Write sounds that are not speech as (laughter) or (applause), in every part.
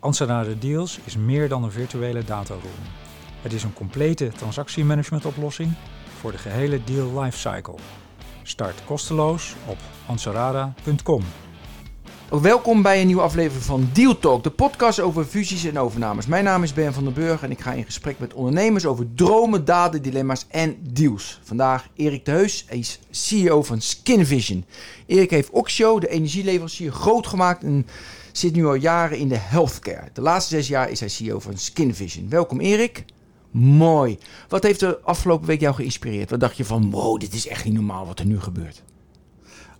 Anserada Deals is meer dan een virtuele dataroom. Het is een complete transactiemanagementoplossing voor de gehele deal lifecycle. Start kosteloos op ansarada.com. Welkom bij een nieuwe aflevering van Deal Talk, de podcast over fusies en overnames. Mijn naam is Ben van den Burg en ik ga in gesprek met ondernemers over dromen, daden, dilemma's en deals. Vandaag Erik de Heus, is CEO van Skinvision. Erik heeft Oxio, de energieleverancier, groot gemaakt en zit nu al jaren in de healthcare. De laatste zes jaar is hij CEO van Skinvision. Welkom Erik. Mooi. Wat heeft er afgelopen week jou geïnspireerd? Wat dacht je van, wow, dit is echt niet normaal wat er nu gebeurt?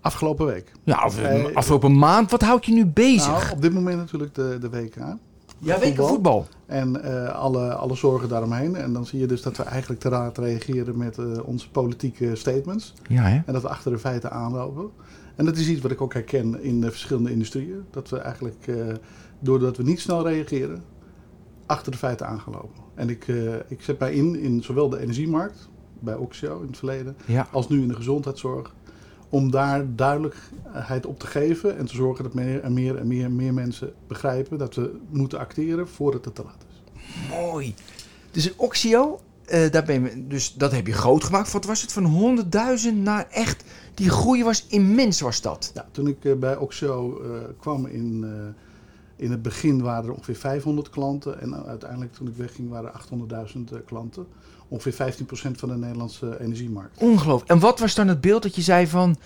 Afgelopen week. Ja, afgelopen maand. Wat houdt je nu bezig? Nou, op dit moment natuurlijk de, de WK. ja, WK voetbal. En uh, alle, alle zorgen daaromheen. En dan zie je dus dat we eigenlijk te raad reageren met uh, onze politieke statements. Ja, hè? En dat we achter de feiten aanlopen. En dat is iets wat ik ook herken in de verschillende industrieën. Dat we eigenlijk, uh, doordat we niet snel reageren, achter de feiten aangelopen. En ik, ik zet mij in, in zowel de energiemarkt, bij Oxio in het verleden, ja. als nu in de gezondheidszorg om daar duidelijkheid op te geven en te zorgen dat meer en meer en meer en meer mensen begrijpen dat we moeten acteren voordat het te laat is. Mooi. Dus Oxio, uh, daar ben je, dus dat heb je groot gemaakt. Wat was het van 100.000 naar echt, die groei was immens was dat. Ja, toen ik uh, bij Oxio uh, kwam in, in het begin waren er ongeveer 500 klanten en uiteindelijk toen ik wegging waren er 800.000 klanten ongeveer 15% van de Nederlandse energiemarkt. Ongelooflijk. En wat was dan het beeld dat je zei van...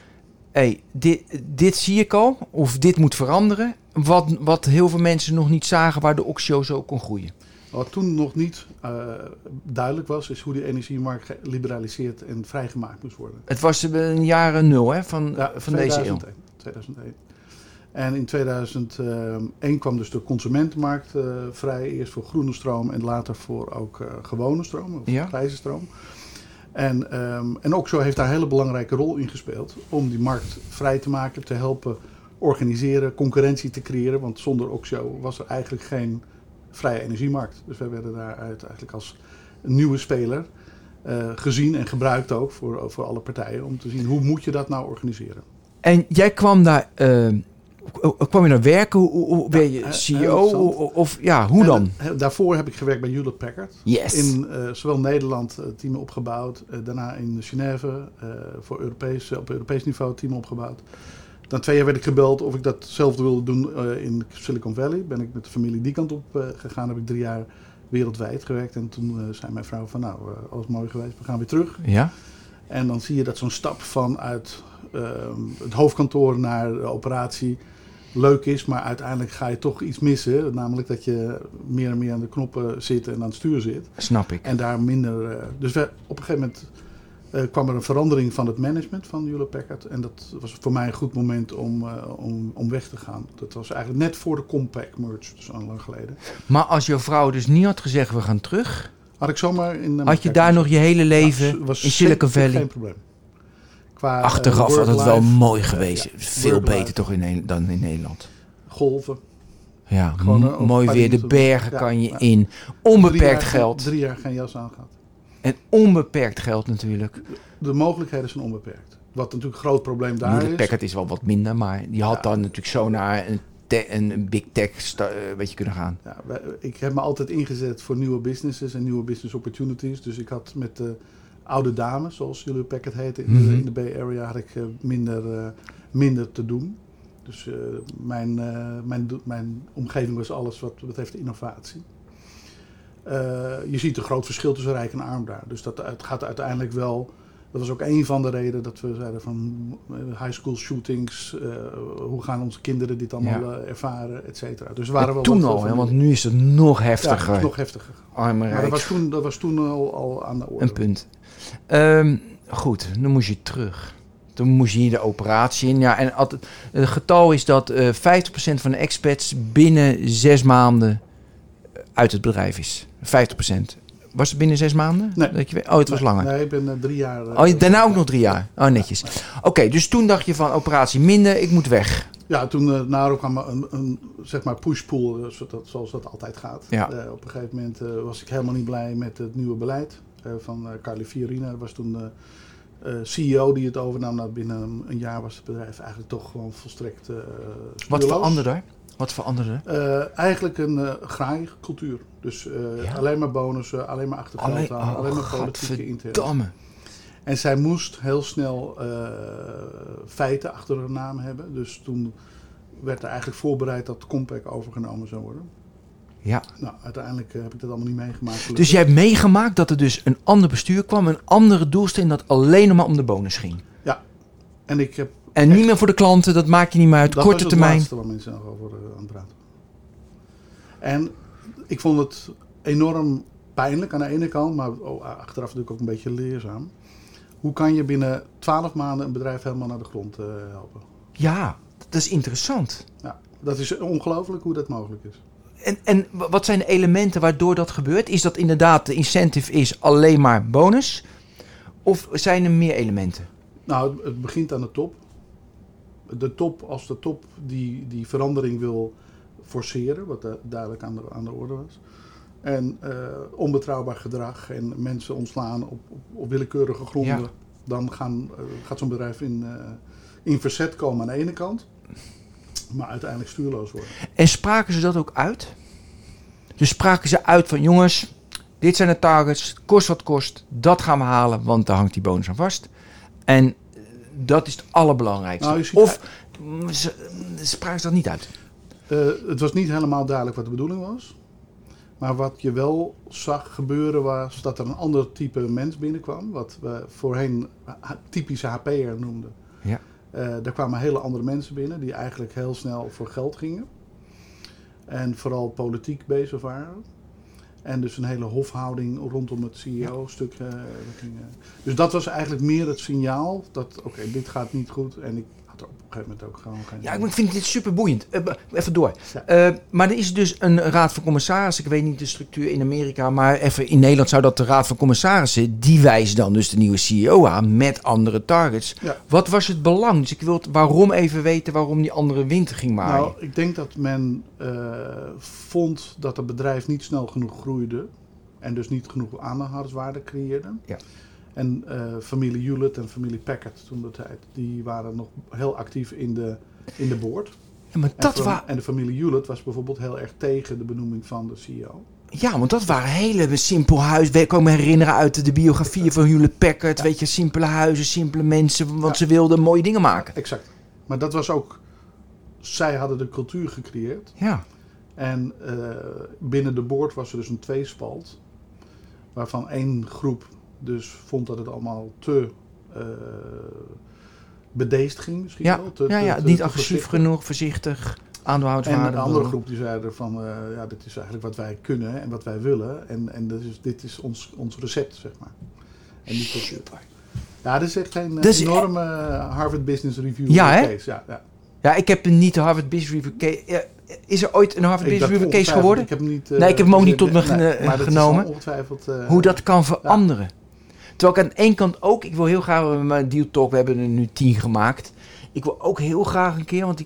Hey, dit, dit zie ik al, of dit moet veranderen. Wat, wat heel veel mensen nog niet zagen waar de Oxio zo kon groeien. Wat toen nog niet uh, duidelijk was, is hoe die energiemarkt liberaliseerd en vrijgemaakt moest worden. Het was een jaren nul hè, van, ja, van 2001, deze eeuw. 2001. En in 2001 kwam dus de consumentenmarkt uh, vrij. Eerst voor groene stroom en later voor ook uh, gewone stroom, of ja. grijze stroom. En, um, en ook zo heeft daar een hele belangrijke rol in gespeeld om die markt vrij te maken, te helpen organiseren, concurrentie te creëren. Want zonder Oxio was er eigenlijk geen vrije energiemarkt. Dus wij werden daaruit eigenlijk als nieuwe speler uh, gezien en gebruikt ook voor, voor alle partijen om te zien hoe moet je dat nou organiseren. En jij kwam daar uh, kwam je naar werken? Hoe, hoe ben je CEO? Of, ja, hoe dan? En, daarvoor heb ik gewerkt bij Hewlett Packard. Yes. In uh, zowel Nederland team opgebouwd, daarna in Genève voor Europees, op Europees niveau team opgebouwd. Dan twee jaar werd ik gebeld of ik datzelfde wilde doen in Silicon Valley. Ben ik met de familie die kant op gegaan, heb ik drie jaar wereldwijd gewerkt. En toen zei mijn vrouw van nou, alles mooi geweest, we gaan weer terug. Ja. En dan zie je dat zo'n stap vanuit het hoofdkantoor naar de operatie leuk is, maar uiteindelijk ga je toch iets missen. Namelijk dat je meer en meer aan de knoppen zit en aan het stuur zit. Snap ik. En daar minder. Dus we, op een gegeven moment uh, kwam er een verandering van het management van Hewlett Packard. En dat was voor mij een goed moment om, uh, om, om weg te gaan. Dat was eigenlijk net voor de Compaq merge, dus al lang geleden. Maar als jouw vrouw dus niet had gezegd we gaan terug. Had ik zomaar in. had je daar nog je hele leven was in Silicon Valley? Geen probleem. Qua, Achteraf had het wel mooi geweest. Ja, Veel beter toch in, dan in Nederland. Golven. Ja, Gewoon, mooi weer. De bergen ja, kan je ja. in. Onbeperkt drie jaar, geld. Drie jaar geen jas aan gehad. En onbeperkt geld natuurlijk. De, de mogelijkheden zijn onbeperkt. Wat natuurlijk een groot probleem daar Hewlett is. Packard is wel wat minder, maar die had dan natuurlijk zo naar een, een, een big tech uh, weet je, kunnen gaan. Ja, ik heb me altijd ingezet voor nieuwe businesses en nieuwe business opportunities. Dus ik had met de oude dames, zoals jullie Packet heette, in, Mhm. de, in de Bay Area, had ik uh, minder, uh, minder te doen. Dus uh, mijn, mijn, mijn omgeving was alles wat betreft innovatie. Je ziet een groot verschil tussen rijk en arm daar. Dus dat, het gaat uiteindelijk wel. Dat was ook een van de redenen dat we zeiden van high school shootings. hoe gaan onze kinderen dit allemaal ja. ervaren, et cetera. Dus we waren wel toen al, hè, want nu is het nog heftiger. Ja, het nog heftiger. Arme maar dat was toen, dat was toen al, al aan de orde. Een punt. Um, goed, dan moest je terug. Toen moest je hier de operatie in. Ja, en het getal is dat uh, 50% van de expats binnen zes maanden uit het bedrijf is. 50%. Was het binnen zes maanden? Nee. Dat je, oh, het was Nee, langer. Nee, ik ben eh, drie jaar... eh, Oh, je- daarna ook nog drie jaar. Oh, netjes. Oké, dus toen dacht je van operatie minder, ik moet weg. Ja, toen uh, Naro kwam een, een zeg maar push-pull, eh, zoals dat, altijd gaat. Ja. Eh, op een gegeven moment eh, was ik helemaal niet blij met het nieuwe beleid eh, van eh Carly Fiorina. Was toen de eh, CEO die het overnam. Nou, binnen een, jaar was het bedrijf eigenlijk toch gewoon volstrekt eh Wat veranderde er? Wat veranderde er? Eh, eigenlijk een eh graaicultuur. Dus eh, Ja? alleen maar bonussen, alleen maar achter geld Alleen- aan, oh, alleen maar politieke interesse. En zij moest heel snel feiten achter haar naam hebben. Dus toen werd er eigenlijk voorbereid dat Compaq overgenomen zou worden. Ja. Nou, uiteindelijk heb ik dat allemaal niet meegemaakt. Dus jij hebt meegemaakt dat er dus een ander bestuur kwam, een andere doelstelling dat alleen maar om de bonus ging. En ik heb... En niet meer voor de klanten, dat maakt je niet meer uit. dat Korte was het termijn. laatste waar mensen nog over eh, aan het praten. En ik vond het enorm pijnlijk aan de ene kant, maar achteraf natuurlijk ook een beetje leerzaam. Hoe kan je binnen twaalf maanden een bedrijf helemaal naar de grond eh, helpen? Ja, dat is interessant. Ja, dat is ongelooflijk hoe dat mogelijk is. En, en wa- wat zijn de elementen waardoor dat gebeurt? Is dat inderdaad de incentive is alleen maar bonus? Of zijn er meer elementen? Nou, het, het begint aan de top. De top, als de top die, die verandering wil forceren, wat du- duidelijk aan de, aan de orde was. En eh, onbetrouwbaar gedrag en mensen ontslaan op, op, op willekeurige gronden. Ja. Dan gaan, eh, gaat zo'n bedrijf in, eh, in verzet komen aan de ene kant. Maar uiteindelijk stuurloos worden. En spraken ze dat ook uit? Dus spraken ze uit van jongens, dit zijn de targets, kost wat kost, dat gaan we halen, want daar hangt die bonus aan vast. En dat is het allerbelangrijkste. Nou, of mm, ze, spraken ze dat niet uit? Eh, het was niet helemaal duidelijk wat de bedoeling was. Maar wat je wel zag gebeuren was dat er een ander type mens binnenkwam. Wat we voorheen typische HP'er noemden. Ja. Eh, daar kwamen hele andere mensen binnen die eigenlijk heel snel voor geld gingen. En vooral politiek bezig waren. En dus een hele hofhouding rondom het CEO-stuk eh, ging. eh. Dus dat was eigenlijk meer het signaal dat, oké, dit gaat niet goed. En ik op een gegeven moment ook gewoon geen... Ja, ik vind dit super boeiend. even door. Ja. Eh, maar er is dus een raad van commissarissen. Ik weet niet de structuur in Amerika, maar even in Nederland zou dat de raad van commissarissen. Die wijst dan dus de nieuwe CEO aan met andere targets. Ja. Wat was het belang? Dus ik wil het waarom even weten waarom die andere wind ging maaien. Nou, ik denk dat men eh, vond dat het bedrijf niet snel genoeg groeide. En dus niet genoeg aandeelhouderswaarde creëerde. Ja. En eh, familie Hewlett en familie Packard toen de tijd, die waren nog heel actief in de, in de board. ja, maar En, dat van- wa- en de familie Hewlett was bijvoorbeeld heel erg tegen de benoeming van de CEO. ja, want dat waren hele simpel huizen. Ik kan me herinneren uit de biografieën van Hewlett Packard. Weet je, simpele huizen, simpele mensen. Want Ja. ze wilden mooie dingen maken. Exact. Maar dat was ook, zij hadden de cultuur gecreëerd. Ja, En eh, binnen de board was er dus een tweespalt. Waarvan één groep dus vond dat het allemaal te eh bedeesd ging misschien ja, wel. Te, ja, ja te- niet agressief genoeg, voorzichtig. En Aandeelhouderswaarde. een andere groep die zeiden van, eh, ja, dit is eigenlijk wat wij kunnen en wat wij willen. En, en dit, is, dit is ons, ons recept, zeg maar. En die cultuur. Ja, dit is echt een Dat is- enorme eh, Harvard Business Review Ja, hè? case. Ja, ja. Ja, ik heb niet de Harvard Business Review case. ja, Is er ooit een Harvard Ik Business Review case geworden? Ik heb hem niet, eh, Nee, ik heb hem ook niet tot me dat genomen. eh, Hoe dat kan veranderen. Terwijl ik aan één kant ook, ik wil heel graag mijn deal talk, we hebben er nu tien gemaakt. Ik wil ook heel graag een keer, want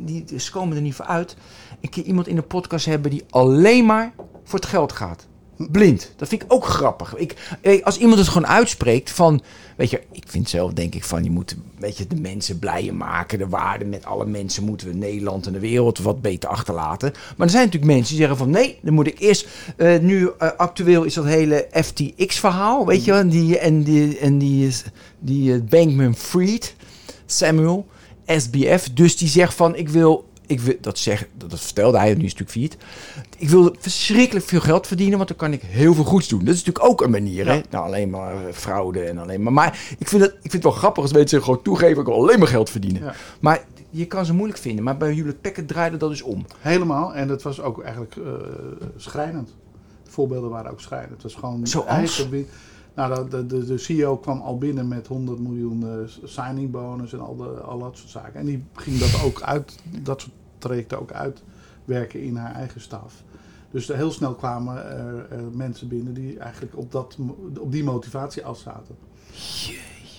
die ze komen er niet voor uit, een keer iemand in de podcast hebben die alleen maar voor het geld gaat. Blind. Dat vind ik ook grappig. Ik, eh, als iemand het gewoon uitspreekt van, weet je, ik vind zelf denk ik van, je moet weet je, de mensen blijer maken. De waarde met alle mensen moeten we Nederland en de wereld wat beter achterlaten. Maar er zijn natuurlijk mensen die zeggen van, nee, dan moet ik eerst, eh, nu eh, actueel is dat hele FTX verhaal, weet je. En die, en die, en die, is- die eh, Bankman Fried, Samuel, SBF. Dus die zegt van, ik wil, ik wil dat, zeg, dat, dat vertelde hij, nu is natuurlijk failliet. Ik wil verschrikkelijk veel geld verdienen, want dan kan ik heel veel goeds doen. Dat is natuurlijk ook een manier, hè? Nou, alleen maar eh, fraude en alleen maar... Maar ik vind, het, ik vind het wel grappig als mensen gewoon toegeven... ik wil alleen maar geld verdienen. Ja. Maar je kan ze moeilijk vinden. Maar bij Hewlett Packard draaide dat dus om. Helemaal. En dat was ook eigenlijk eh, schrijnend. De voorbeelden waren ook schrijnend. Het was gewoon Zoals? Nou, de, de, de CEO kwam al binnen met 100 miljoen eh, signing bonus en al, de, al dat soort zaken. En die ging dat ook uit, dat soort trajecten ook uitwerken in haar eigen staf. Dus heel snel kwamen er, er mensen binnen die eigenlijk op, dat, op die motivatie afzaten.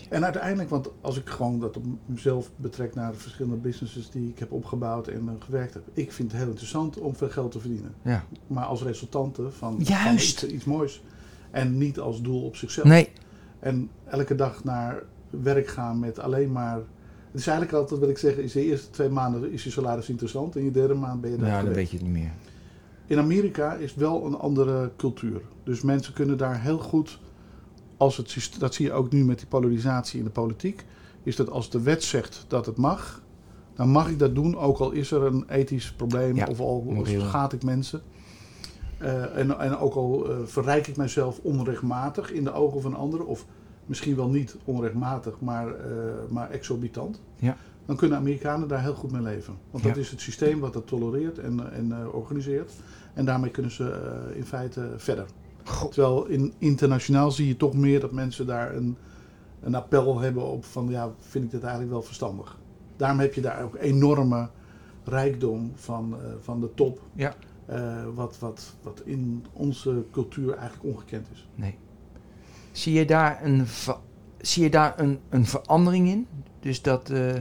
En uiteindelijk, want als ik gewoon dat op mezelf betrek naar de verschillende businesses die ik heb opgebouwd en eh, gewerkt heb. Ik vind het heel interessant om veel geld te verdienen. Ja. Maar als resultante van, van Juist. iets, iets moois. En niet als doel op zichzelf. Nee, En elke dag naar werk gaan met alleen maar. Het is eigenlijk altijd wat ik zeg, is de eerste twee maanden is je salaris interessant. En je derde maand ben je daar ja, dan weet je het niet meer. In Amerika is wel een andere cultuur. Dus mensen kunnen daar heel goed, als het, dat zie je ook nu met die polarisatie in de politiek, is dat als de wet zegt dat het mag, dan mag ik dat doen, ook al is er een ethisch probleem Ja, of al vergaat ik mensen. Eh, en, en ook al eh, verrijk ik mezelf onrechtmatig in de ogen van anderen, of misschien wel niet onrechtmatig, maar, eh, maar exorbitant. Ja. Dan kunnen Amerikanen daar heel goed mee leven. Want dat Ja. is het systeem wat dat tolereert en, en eh, organiseert. En daarmee kunnen ze eh, in feite verder. Terwijl in, internationaal zie je toch meer dat mensen daar een, een appel hebben op van ja, vind ik dit eigenlijk wel verstandig. Daarom heb je daar ook enorme rijkdom van, van de top. Ja. wat, wat, wat in onze cultuur eigenlijk ongekend is. Nee. Zie je daar een, zie je daar een, een verandering in? Dus dat, eh,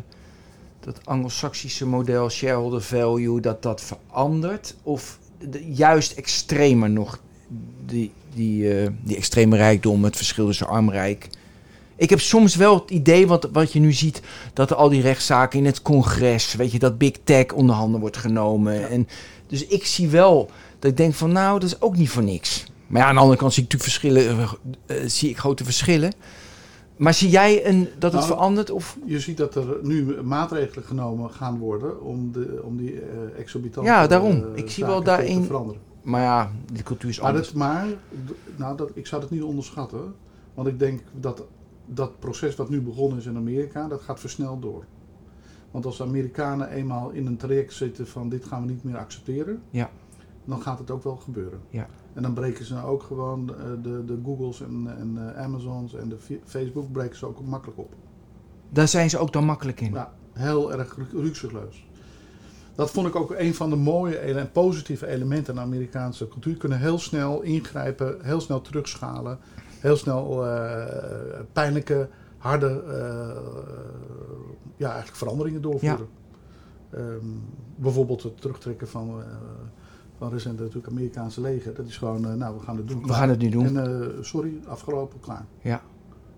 dat Anglo-Saxische model shareholder value, dat dat verandert? Of de, juist extremer nog, die, die, eh, die extreme rijkdom, het verschil tussen arm en rijk? Ik heb soms wel het idee, wat, wat je nu ziet, dat er al die rechtszaken in het congres, weet je, dat big tech onder handen wordt genomen. En, dus ik zie wel dat ik denk van, nou, dat is ook niet voor niks. Maar ja, aan de andere kant zie ik natuurlijk verschillen, eh, eh, zie ik grote verschillen. Maar zie jij een, dat het Nou, verandert? Of? Je ziet dat er nu maatregelen genomen gaan worden om, de, om die eh exorbitante Ja, daarom. Ik zie wel daarin- te veranderen. Maar ja, de cultuur is Maar, anders. dat, maar nou, dat, ik zou het niet onderschatten. Want ik denk dat dat proces wat nu begonnen is in Amerika, dat gaat versneld door. Want als de Amerikanen eenmaal in een traject zitten van dit gaan we niet meer accepteren, Ja. dan gaat het ook wel gebeuren. Ja. En dan breken ze ook gewoon eh, de, de Googles en, en eh, Amazons en de Facebook breken ze ook makkelijk op. Daar zijn ze ook dan makkelijk in. Ja, heel erg rukzichtloos. Dat vond ik ook een van de mooie en positieve elementen in de Amerikaanse cultuur. Kunnen heel snel ingrijpen, heel snel terugschalen, heel snel eh, pijnlijke, harde ja, eigenlijk veranderingen doorvoeren. Ehm, bijvoorbeeld het terugtrekken van, van recent natuurlijk Amerikaanse leger. Dat is gewoon, eh, nou we gaan het doen. We gaan het nu doen. En eh, sorry, afgelopen, klaar. Ja.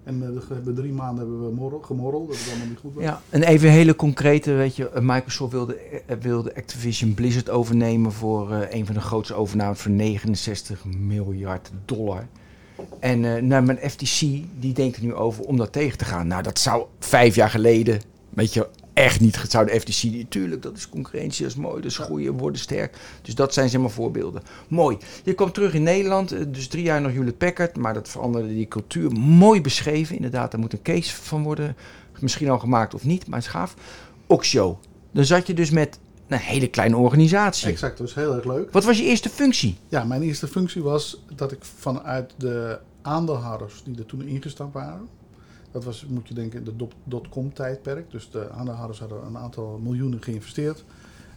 En eh, we hebben drie maanden hebben we morrel, gemorreld, dat het allemaal niet goed was. Ja, en even hele concrete, weet je, Microsoft wilde, wilde Activision Blizzard overnemen voor een van de grootste overnames voor 69 miljard dollar. En eh nou, mijn FTC, die denkt er nu over om dat tegen te gaan. Nou, dat zou vijf jaar geleden, weet je, echt niet, zou de FTC, die- tuurlijk, dat is concurrentie, dat is mooi, dat is groeien, worden sterk. Dus dat zijn zeg maar voorbeelden. Mooi. Je kwam terug in Nederland, eh, dus drie jaar nog Hewlett Packard, maar dat veranderde die cultuur. Mooi beschreven, inderdaad, daar moet een case van worden, misschien al gemaakt of niet, maar het is gaaf. Oxio. Dan zat je dus met een hele kleine organisatie. Exact, dat was heel erg leuk. Wat was je eerste functie? Ja, mijn eerste functie was dat ik vanuit de aandeelhouders die er toen ingestapt waren. Dat was, moet je denken, de dot- dotcom tijdperk. Dus de aandeelhouders hadden een aantal miljoenen geïnvesteerd.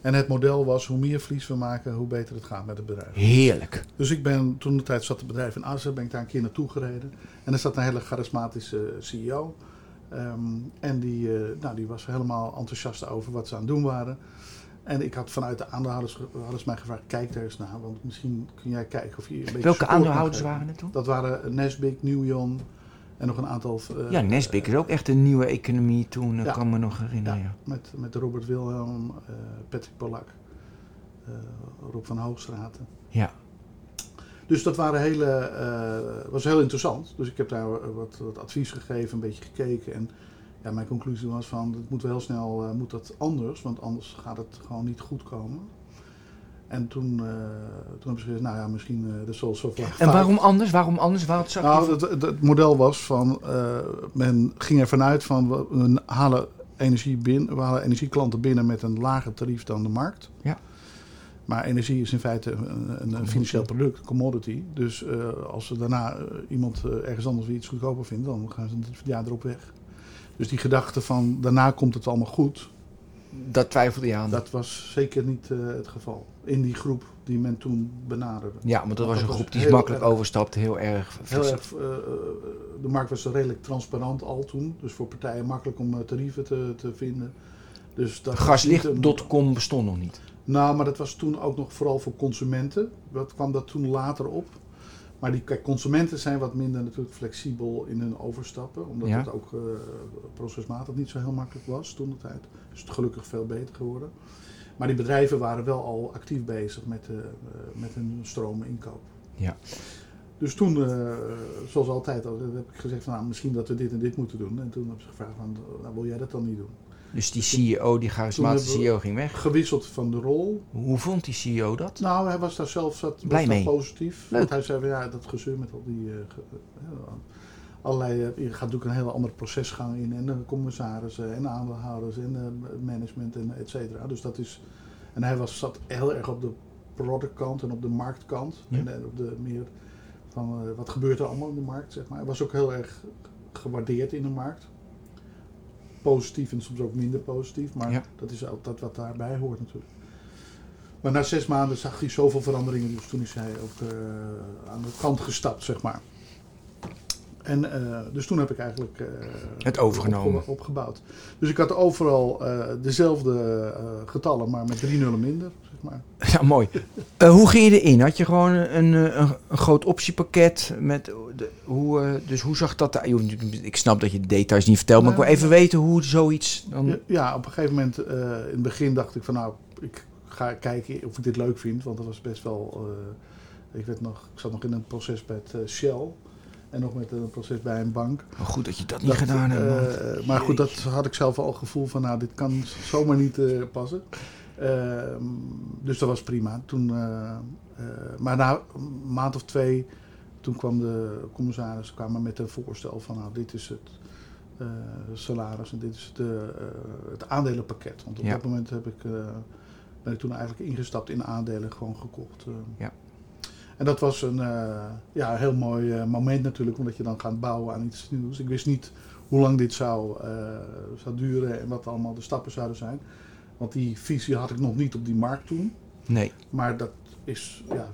En het model was, hoe meer verlies we maken, hoe beter het gaat met het bedrijf. Heerlijk. Dus ik ben, toen de tijd zat het bedrijf in Assen, ben ik daar een keer naartoe gereden. En er zat een hele charismatische CEO. Ehm, en die, eh, nou, die was helemaal enthousiast over wat ze aan het doen waren. En ik had vanuit de aandeelhouders hadden mij gevraagd, kijk daar eens naar. Want misschien kun jij kijken of je een beetje Welke aandeelhouders waren het toen? Dat waren Nesbitt, Newjon en nog een aantal... eh, Ja, Nesbik is ook echt een nieuwe economie toen, Ja. kan me nog herinneren. Ja, met, met Robert Wilhelm, eh, Patrick Polak, eh, Rob van Hoogstraten. Ja. Dus dat waren hele, was heel interessant. Dus ik heb daar wat, wat advies gegeven, een beetje gekeken. En ja, mijn conclusie was van, het moet wel heel snel moet dat anders, want anders gaat het gewoon niet goed komen. En toen, eh, toen heb ik gezegd, nou ja, misschien eh de Soul Software. En waarom anders? Waarom anders? Nou, het, het, het model was van, eh, men ging ervan uit van, we, halen energie binnen, we halen energieklanten binnen met een lager tarief dan de markt. Ja. Maar energie is in feite een, een, financieel product, een commodity. Dus als ze daarna iemand ergens anders weer iets goedkoper vindt, dan gaan ze het jaar erop weg. Dus die gedachte van daarna komt het allemaal goed, dat twijfelde je aan. Dat was zeker niet eh, het geval. In die groep die men toen benaderde. ja, want dat was dat een groep die makkelijk erg- overstapte, heel erg. Heel erg, eh, eh, de markt was redelijk transparant al toen. Dus voor partijen makkelijk om tarieven te, te vinden. Dus Gaslicht.com bestond nog niet. Nou, maar dat was toen ook nog vooral voor consumenten. Wat kwam dat toen later op? Maar die kijk, consumenten zijn wat minder natuurlijk flexibel in hun overstappen. Omdat Ja. het ook eh, procesmatig niet zo heel makkelijk was toen de tijd. Dus het gelukkig veel beter geworden. Maar die bedrijven waren wel al actief bezig met, eh, eh, met hun stroominkoop. Ja. Dus toen, zoals altijd, al, heb ik gezegd van nou, misschien dat we dit en dit moeten doen. En toen hebben ze gevraagd van, nou, wil jij dat dan niet doen? Dus die CEO, die charismatische CEO, ging weg. Gewisseld van de rol. Hoe vond die CEO dat? Nou, hij was daar zelf zat, Blij mee. positief. Leuk. Want hij zei van ja, dat gezeur met al die. eh, eh, allerlei. eh, je gaat natuurlijk een hele andere procesgang in. En de commissarissen en aandeelhouders en management en et cetera. Dus dat is. En hij was, zat heel erg op de productkant en op de marktkant. Ja. En, op de meer van wat gebeurt er allemaal in de markt, zeg maar. Hij was ook heel erg gewaardeerd in de markt. Positief en soms ook minder positief. Maar Ja. dat is altijd wat daarbij hoort natuurlijk. Maar na zes maanden zag hij zoveel veranderingen, dus toen is hij ook eh, aan de kant gestapt, zeg maar. En eh, dus toen heb ik eigenlijk eh, Het overgenomen. opge- opgebouwd. Dus ik had overal dezelfde getallen, maar met drie nullen minder, zeg maar. Ja, mooi. Hoe ging je erin? Had je gewoon een, een, een groot optiepakket? Met de, hoe, eh, dus hoe zag dat eruit? Ik snap dat je de details niet vertelt, maar ik wil Nee. even weten hoe zoiets... Dan... Ja, op een gegeven moment, eh, in het begin dacht ik van nou, ik ga kijken of ik dit leuk vind, want dat was best wel. eh, ik, weet nog, ik zat nog in een proces bij het Shell en nog met een proces bij een bank. Oh, goed dat je dat niet Dat, gedaan hebt. maar goed, dat had ik zelf al het gevoel van nou, dit kan zomaar niet passen. Ehm, dus dat was prima. Toen, maar na een maand of twee, toen kwam de commissaris kwamen met een voorstel van nou, dit is het eh, salaris en dit is het, eh, eh, het aandelenpakket. Want op Ja. dat moment heb ik, eh, ben ik toen eigenlijk ingestapt in aandelen gewoon gekocht. Ja. En dat was een ja, heel mooi moment natuurlijk, omdat je dan gaat bouwen aan iets nieuws. Ik wist niet hoe lang dit zou, zou duren en wat allemaal de stappen zouden zijn. Want die visie had ik nog niet op die markt toen. Nee. Maar dat is, ja,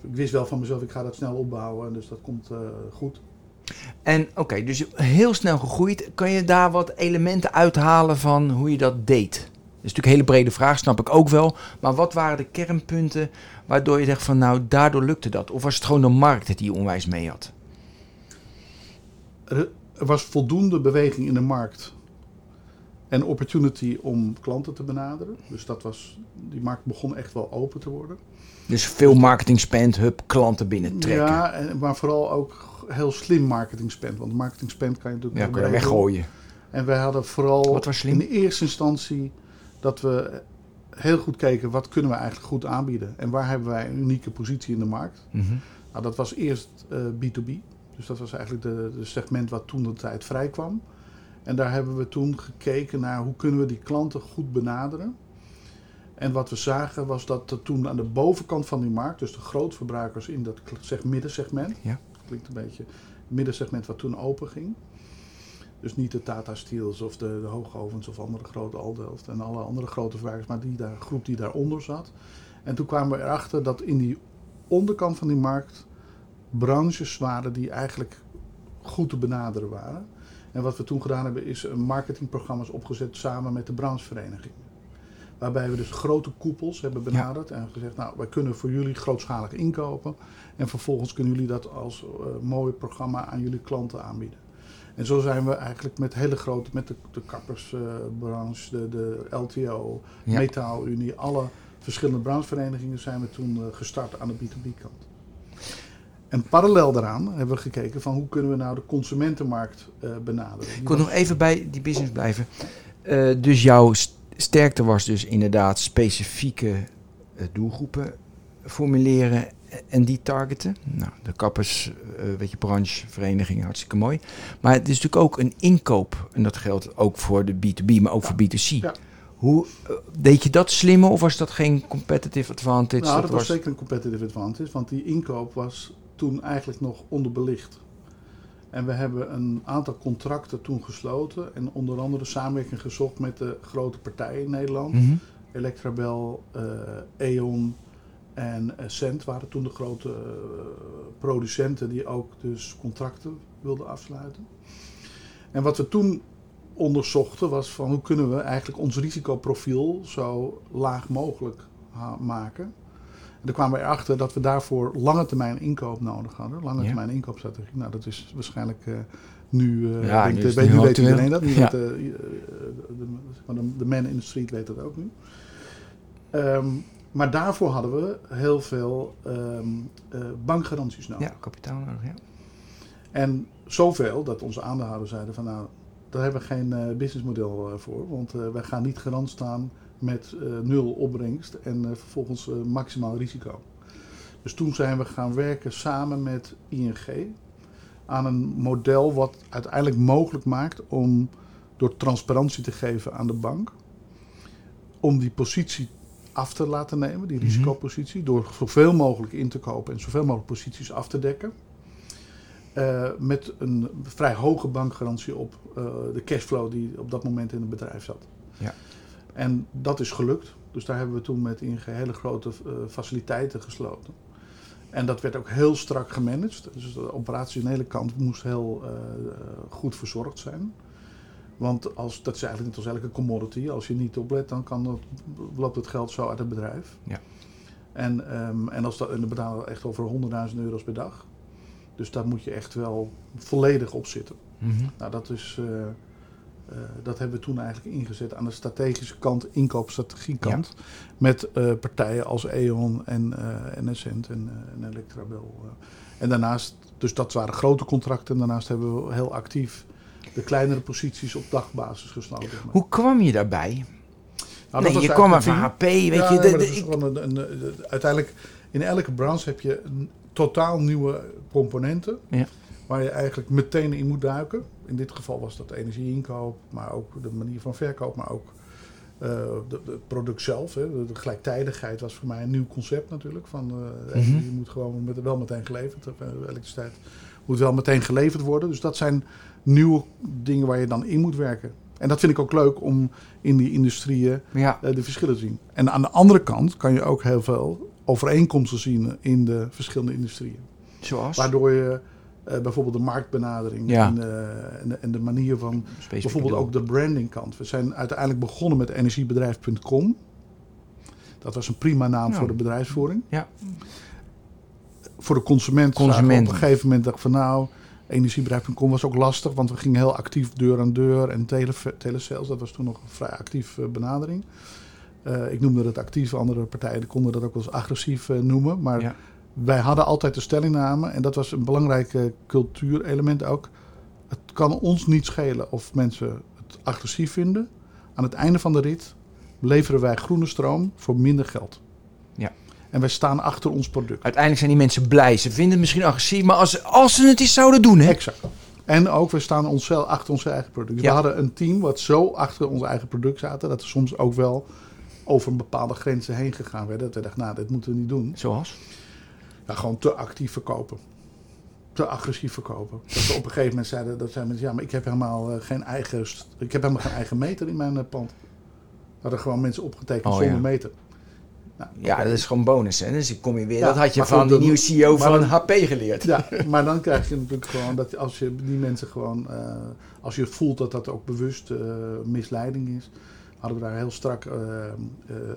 ik wist wel van mezelf, ik ga dat snel opbouwen. Dus dat komt eh, goed. En oké, dus heel snel gegroeid. Kan je daar wat elementen uithalen van hoe je dat deed? Dat is natuurlijk een hele brede vraag, snap ik ook wel. Maar wat waren de kernpunten waardoor je dacht van nou, daardoor lukte dat? Of was het gewoon de markt die je onwijs mee had? Er was voldoende beweging in de markt en opportunity om klanten te benaderen. Dus dat was, die markt begon echt wel open te worden. Dus veel marketing spend, hub, klanten binnentrekken. Ja, Ja, en, maar vooral ook heel slim marketing spend. Want marketing spend kan je natuurlijk kan je weggooien. En wij hadden vooral Wat was slim? in eerste instantie dat we heel goed keken wat kunnen we eigenlijk goed aanbieden. En waar hebben wij een unieke positie in de markt. Mhm. Nou, dat was eerst eh, B2B. Dus dat was eigenlijk de, de segment wat toen de tijd vrij kwam. En daar hebben we toen gekeken naar hoe kunnen we die klanten goed benaderen. En wat we zagen was dat er toen aan de bovenkant van die markt, dus de grootverbruikers in dat zeg, middensegment, Ja. klinkt een beetje het middensegment wat toen open ging. Dus niet de Tata Steels of de, de Hoogovens of andere grote Aldelft en alle andere grote verbruikers, maar die daar, groep die daaronder zat. En toen kwamen we erachter dat in die onderkant van die markt branches waren die eigenlijk goed te benaderen waren. En wat we toen gedaan hebben is een marketingprogramma's opgezet samen met de brancheverenigingen. Waarbij we dus grote koepels hebben benaderd en gezegd, nou wij kunnen voor jullie grootschalig inkopen. En vervolgens kunnen jullie dat als eh, mooi programma aan jullie klanten aanbieden. En zo zijn we eigenlijk met hele grote, met de, de kappersbranche, de, de LTO, Ja. Metaalunie, alle verschillende brancheverenigingen zijn we toen eh, gestart aan de B2B-kant. En parallel daaraan hebben we gekeken van hoe kunnen we nou de consumentenmarkt eh, benaderen. Die Ik wil nog even bij die business blijven. Dus jouw st- sterkte was dus inderdaad specifieke eh, doelgroepen formuleren en die targeten. Nou, de kappers, eh, weet je, brancheverenigingen, hartstikke mooi. Maar het is natuurlijk ook een inkoop. En dat geldt ook voor de B2B, maar ook voor B2C. Ja. Hoe eh, deed je dat slimmer of was dat geen competitive advantage? Nou, dat was zeker een competitive advantage, want die inkoop was toen eigenlijk nog onderbelicht. En we hebben een aantal contracten toen gesloten. En onder andere samenwerking gezocht met de grote partijen in Nederland. Mhm. Electrabel, eh E.ON en Cent waren toen de grote eh, producenten die ook dus contracten wilden afsluiten. En wat we toen onderzochten was van hoe kunnen we eigenlijk ons risicoprofiel zo laag mogelijk maken. En daar kwamen we erachter dat we daarvoor lange termijn inkoop nodig hadden. Lange Ja. termijn inkoopstrategie. Nou, dat is waarschijnlijk eh, nu, eh Ja, nu weet, nu weet iedereen dat. Nu Ja. weet, eh, de, de, de man in the street weet dat ook nu. Ehm, maar daarvoor hadden we heel veel ehm, eh, bankgaranties nodig. Ja, kapitaal nodig, ja. En zoveel dat onze aandeelhouders zeiden van nou, daar hebben we geen businessmodel voor. Want wij gaan niet garant staan met eh, nul opbrengst en eh, vervolgens eh, maximaal risico. Dus toen zijn we gaan werken samen met ING aan een model wat uiteindelijk mogelijk maakt om door transparantie te geven aan de bank, om die positie af te laten nemen, die Mhm. risicopositie, door zoveel mogelijk in te kopen en zoveel mogelijk posities af te dekken. Met een vrij hoge bankgarantie op de cashflow die op dat moment in het bedrijf zat. Ja. En dat is gelukt. Dus daar hebben we toen met ING hele grote eh, faciliteiten gesloten. En dat werd ook heel strak gemanaged. Dus de operationele kant moest heel eh, goed verzorgd zijn. Want als, dat is eigenlijk net als elke commodity. Als je niet oplet, dan kan dat, loopt het geld zo uit het bedrijf. Ja. En, ehm, en, als dat, en dan betalen we echt over 100.000 euro's per dag. Dus daar moet je echt wel volledig op zitten. Mhm. Nou, dat, is, eh, dat hebben we toen eigenlijk ingezet aan de strategische kant, inkoopstrategiekant. Met eh, partijen als E.ON en, eh en Essent en, eh, en Electrabel. eh. En daarnaast, dus dat waren grote contracten. En daarnaast hebben we heel actief de kleinere posities op dagbasis gesloten. Hoe kwam je daarbij? Nou, nee, je kwam maar van HP, weet ja, je. de- de- ik- een, een- uiteindelijk, in elke branche heb je een totaal nieuwe componenten. Ja. Waar je eigenlijk meteen in moet duiken. In dit geval was dat energieinkoop, maar ook de manier van verkoop, maar ook eh, het product zelf. Hè. De, gelijktijdigheid was voor mij een nieuw concept natuurlijk. Van, eh, Mhm. Je moet gewoon met, wel meteen geleverd. eh, elektriciteit moet wel meteen geleverd worden. Dus dat zijn nieuwe dingen waar je dan in moet werken. En dat vind ik ook leuk om in die industrieën ja, eh, de verschillen te zien. En aan de andere kant kan je ook heel veel overeenkomsten zien in de verschillende industrieën. zoals? Waardoor je eh, bijvoorbeeld de marktbenadering Ja. en, eh, en, de, en de manier van bijvoorbeeld ook de brandingkant. We zijn uiteindelijk begonnen met energiebedrijf.com. Dat was een prima naam Ja. voor de bedrijfsvoering. Ja. Voor de consument. Consumenten. Op een gegeven moment dacht ik van nou, energiebedrijf.com was ook lastig, want we gingen heel actief deur aan deur en tele, telesales. Dat was toen nog een vrij actief eh, benadering. Ik noemde dat actief, andere partijen konden dat ook wel eens agressief noemen. Maar Ja. Wij hadden altijd de stellingname, en dat was een belangrijk eh, cultuurelement ook. Het kan ons niet schelen of mensen het agressief vinden. Aan het einde van de rit leveren wij groene stroom voor minder geld. Ja. En wij staan achter ons product. Uiteindelijk zijn die mensen blij. Ze vinden het misschien agressief, maar als, als ze het eens zouden doen, hè? Exact. En ook, we staan onszelf achter ons eigen product. Ja. We hadden een team wat zo achter ons eigen product zaten... dat er soms ook wel over een bepaalde grenzen heen gegaan werden. Dat we dachten, nou, dit moeten we niet doen. Zoals? Ja, gewoon te actief verkopen. Te agressief verkopen. Dat we op een gegeven moment zeiden, dat zijn mensen, ja, maar ik heb helemaal eh, geen eigen, ik heb helemaal geen eigen meter in mijn eh, pand. Hadden gewoon mensen opgetekend Oh, zonder ja. meter. Nou, Ja, dat is gewoon bonus, hè? Dus kom je weer. Ja, dat had je van goed, die nieuwe CEO van dan- HP geleerd. Ja, (laughs) maar dan krijg je natuurlijk gewoon dat als je die mensen gewoon, eh, als je voelt dat dat ook bewust misleiding is, hadden we daar heel strak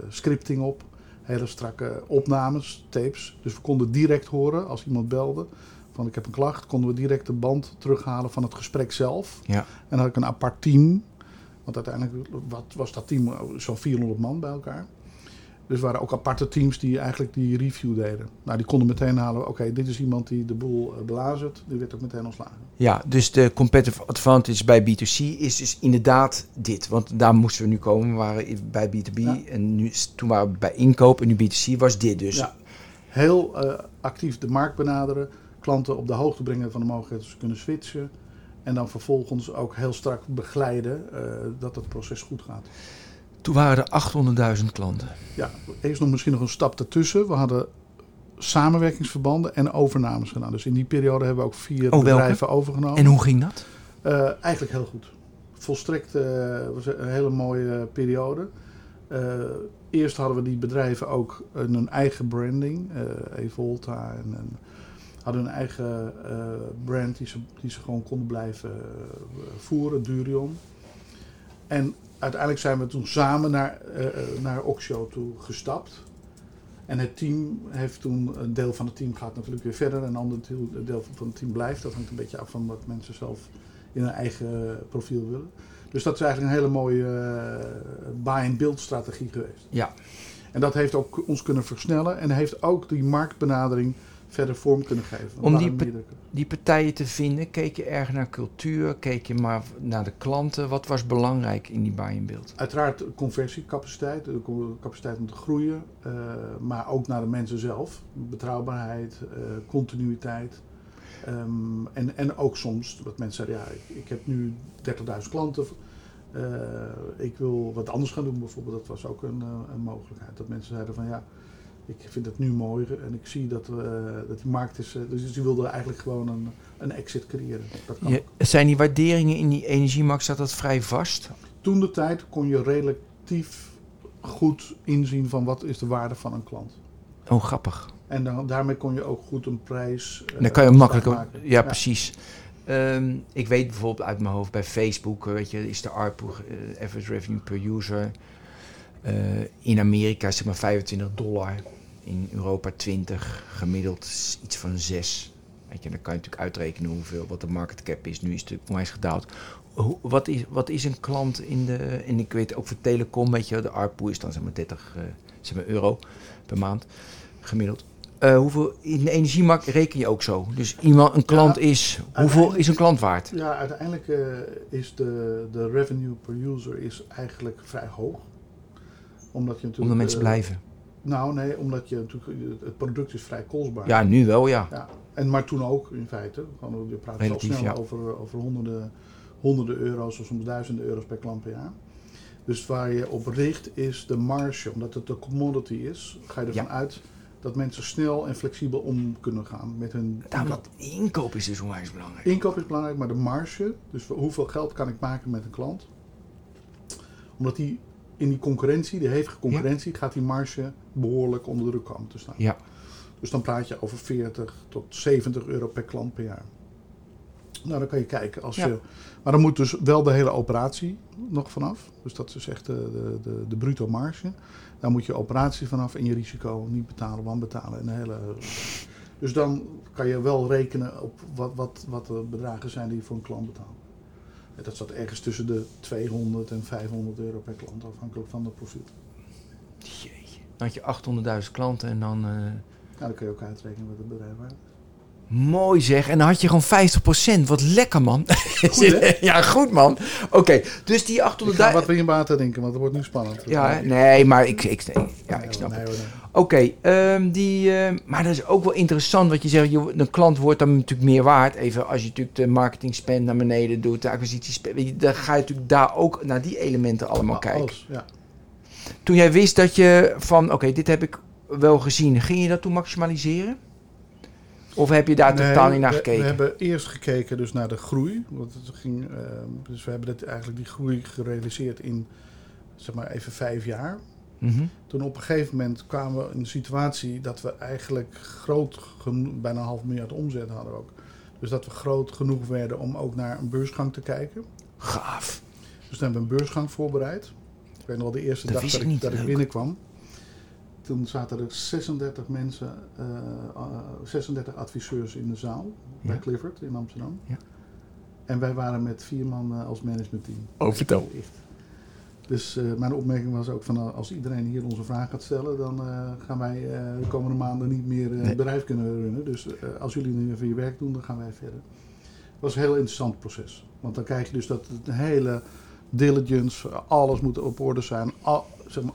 scripting op, hele strakke opnames, tapes. Dus we konden direct horen als iemand belde van ik heb een klacht, konden we direct de band terughalen van het gesprek zelf. Ja. En dan had ik een apart team, want uiteindelijk wat was dat team zo'n 400 man bij elkaar. Dus er waren ook aparte teams die eigenlijk die review deden. Nou, die konden meteen halen, oké, dit is iemand die de boel eh, belazert. Die werd ook meteen ontslagen. Ja, dus de competitive advantage bij B2C is dus inderdaad dit. Want daar moesten we nu komen. We waren bij B2B Ja. en nu, toen waren we bij inkoop en nu B2C was dit dus. Ja. Heel eh, actief de markt benaderen. Klanten op de hoogte brengen van de mogelijkheid dat ze kunnen switchen. En dan vervolgens ook heel strak begeleiden eh, dat het proces goed gaat. Toen waren er 800.000 klanten. Ja, eerst nog misschien nog een stap ertussen. We hadden samenwerkingsverbanden en overnames gedaan. Dus in die periode hebben we ook vier welke? bedrijven overgenomen. En hoe ging dat? Eh, eigenlijk heel goed. Volstrekt eh, was een hele mooie periode. Eh, eerst hadden we die bedrijven ook een, eigen branding. Evolta en, en hadden een eigen brand die ze, die ze gewoon konden blijven voeren, Durion. En uiteindelijk zijn we toen samen naar, eh, eh, naar Oxio toe gestapt. En het team heeft toen, een deel van het team gaat natuurlijk weer verder. En een ander deel, deel van het team blijft. Dat hangt een beetje af van wat mensen zelf in hun eigen profiel willen. Dus dat is eigenlijk een hele mooie uh, buy-and-build strategie geweest. Ja. En dat heeft ook ons kunnen versnellen en heeft ook die marktbenadering verder vorm kunnen geven. Om die, pa- die partijen te vinden, keek je erg naar cultuur, keek je maar naar de klanten. Wat was belangrijk in die buy-in-build? Uiteraard conversiecapaciteit, de capaciteit om te groeien, eh, maar ook naar de mensen zelf. Betrouwbaarheid, eh, continuïteit. Ehm, en, en ook soms, wat mensen zeiden, ja, ik, ik heb nu 30.000 klanten. eh, ik wil wat anders gaan doen bijvoorbeeld. Dat was ook een, een mogelijkheid. Dat mensen zeiden van ja, ik vind het nu mooier en ik zie dat, eh, dat die markt is. eh, dus die wilden eigenlijk gewoon een, een exit creëren. Dat kan Je, zijn die waarderingen in die energiemarkt, zat dat vrij vast? toen de tijd kon je relatief goed inzien van wat is de waarde van een klant. Oh, grappig. En dan, daarmee kon je ook goed een prijs. eh, Dan kan je makkelijk ook. maken. Ja, precies. Ehm, ik weet bijvoorbeeld uit mijn hoofd bij Facebook, weet je, is de ARPU, average revenue per user, eh, in Amerika zeg maar 25 dollar, in Europa 20, gemiddeld iets van 6. Weet je, dan kan je natuurlijk uitrekenen hoeveel, wat de market cap is. Nu is het natuurlijk onwijs gedaald. Hoe, wat, is, wat is een klant in de, en ik weet ook voor telecom, weet je, de ARPU is dan zeg maar 30 eh, zeg maar euro per maand, gemiddeld. Eh, hoeveel, in de energiemarkt reken je ook zo. Dus iemand, een klant is, hoeveel is een klant waard? Ja, uiteindelijk is de, de revenue per user is eigenlijk vrij hoog. Omdat je natuurlijk. Omdat mensen eh, blijven. Nou, nee, omdat je natuurlijk. Het product is vrij kostbaar. Ja, nu wel, ja. Ja, en maar toen ook in feite. Gewoon, je praat al snel ja. over, over honderden, honderden euro's of soms duizenden euro's per klant per jaar. Dus waar je op richt is de marge. Omdat het een commodity is, ga je ervan Ja. uit dat mensen snel en flexibel om kunnen gaan met hun Daarom inkoop. dat inkoop is dus onwijs belangrijk. Inkoop is belangrijk, maar de marge, dus hoeveel geld kan ik maken met een klant? Omdat die in die concurrentie, die hevige concurrentie, gaat die marge behoorlijk onder druk komen te staan. Ja. Dus dan praat je over 40 tot 70 euro per klant per jaar. Nou, dan kan je kijken. Als Ja. je, maar dan moet dus wel de hele operatie nog vanaf. Dus dat is echt de, de, de, de bruto marge. Daar moet je operatie vanaf en je risico niet betalen, wanbetalen en de hele. Dus dan kan je wel rekenen op wat, wat, wat de bedragen zijn die je voor een klant betaalt. Dat staat ergens tussen de 200 en 500 euro per klant, afhankelijk van het profiel. Jeetje. Dan had je 800.000 klanten en dan... eh, Nou, dan kun je ook uitrekenen wat het bedrijf waard is. Mooi zeg. En dan had je gewoon 50%. Wat lekker, man. Goed, (laughs) ja, goed, man. Oké, dus die 800.000... Ik ga wat weer in water denken, want het wordt nu spannend. Ja, nee, maar ik, ik, ja, ik snap nee, het. Oké, ehm, die, ehm, maar dat is ook wel interessant wat je zegt. Je, een klant wordt dan natuurlijk meer waard. Even als je natuurlijk de marketing spend naar beneden doet, de acquisitie spend. Dan ga je natuurlijk daar ook naar die elementen allemaal kijken. alles, ja. Toen jij wist dat je van, oké, dit heb ik wel gezien. Ging je dat toen maximaliseren? Of heb je daar Nee, totaal niet naar we- gekeken? We hebben eerst gekeken dus naar de groei. Want het ging, eh, dus we hebben dit, eigenlijk die groei gerealiseerd in, zeg maar even vijf jaar. Mhm. Toen op een gegeven moment kwamen we in een situatie dat we eigenlijk groot, geno- bijna een half miljard omzet hadden ook. Dus dat we groot genoeg werden om ook naar een beursgang te kijken. Gaaf. Dus toen hebben we een beursgang voorbereid. Ik weet nog wel de eerste Dat dag dat ik niet, dat ik binnenkwam. Toen zaten er 36 mensen, eh, eh, 36 adviseurs in de zaal bij. Clifford in Amsterdam. Ja. En wij waren met vier man eh, als managementteam. Oh, vertel. Echt. Dus eh, mijn opmerking was ook van eh, als iedereen hier onze vraag gaat stellen, dan eh, gaan wij eh, de komende maanden niet meer eh, Nee. het bedrijf kunnen runnen. Dus eh, als jullie nu even je werk doen, dan gaan wij verder. Het was een heel interessant proces. Want dan krijg je dus dat het hele diligence, alles moet op orde zijn. Al, zeg maar,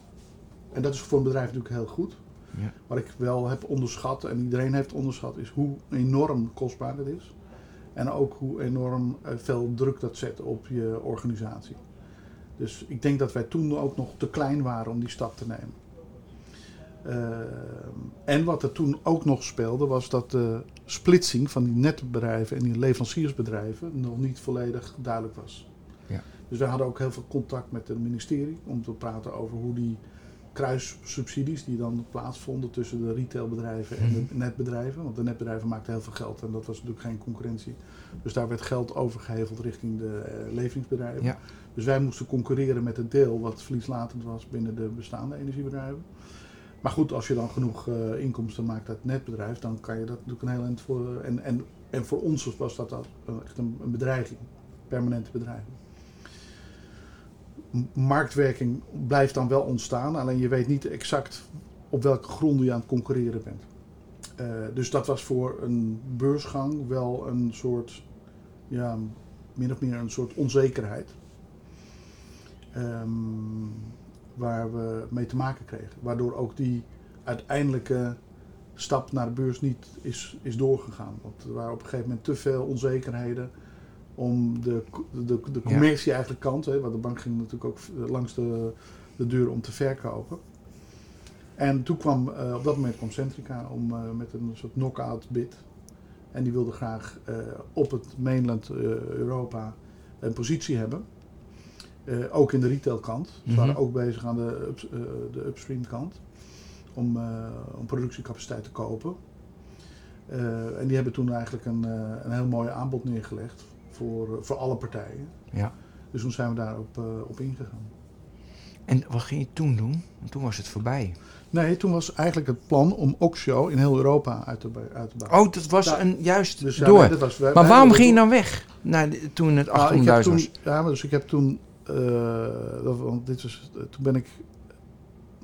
en dat is voor een bedrijf natuurlijk heel goed. Ja. Wat ik wel heb onderschat, en iedereen heeft onderschat, is hoe enorm kostbaar het is. En ook hoe enorm eh, veel druk dat zet op je organisatie. Dus ik denk dat wij toen ook nog te klein waren om die stap te nemen. Eh, en wat er toen ook nog speelde, was dat de splitsing van die netbedrijven en die leveranciersbedrijven nog niet volledig duidelijk was. Ja. Dus wij hadden ook heel veel contact met het ministerie om te praten over hoe die kruissubsidies die dan plaatsvonden tussen de retailbedrijven en de Mhm. netbedrijven. Want de netbedrijven maakten heel veel geld en dat was natuurlijk geen concurrentie. Dus daar werd geld overgeheveld richting de eh, leveringsbedrijven. Ja. Dus wij moesten concurreren met het deel wat verlieslatend was binnen de bestaande energiebedrijven. Maar goed, als je dan genoeg eh, inkomsten maakt uit het netbedrijf, dan kan je dat natuurlijk een heel eind voor. En, en, en voor ons was dat dat echt een, een bedreiging, permanente bedreiging. Marktwerking blijft dan wel ontstaan, alleen je weet niet exact op welke gronden je aan het concurreren bent. Eh, dus dat was voor een beursgang wel een soort, ja, min of meer een soort onzekerheid. Ehm, waar we mee te maken kregen. Waardoor ook die uiteindelijke stap naar de beurs niet is, is doorgegaan. Want er waren op een gegeven moment te veel onzekerheden om de, de, de commercie eigenlijk kant. Hè, want de bank ging natuurlijk ook langs de, de deur om te verkopen. En toen kwam, eh, op dat moment kwam Centrica om, eh, met een soort knock-out bid. En die wilde graag eh, op het mainland Europa een positie hebben. Ook in de retailkant. Ze Mhm. waren ook bezig aan de, ups- de upstream kant. Om, om productiecapaciteit te kopen. En die hebben toen eigenlijk een, een heel mooi aanbod neergelegd voor, eh, voor alle partijen. Ja. Dus toen zijn we daarop eh, op ingegaan. En wat ging je toen doen? Want toen was het voorbij. Nee, toen was eigenlijk het plan om Oxio in heel Europa uit te, uit te bouwen. Oh, dat was Ja. een, juist Dus, ja, door. nee, was- wij- maar waarom ging je dan weg? De- toen het Nou, 800.000 ik heb was. toen, ja, maar dus ik heb toen, eh, dat, want dit was, toen ben ik,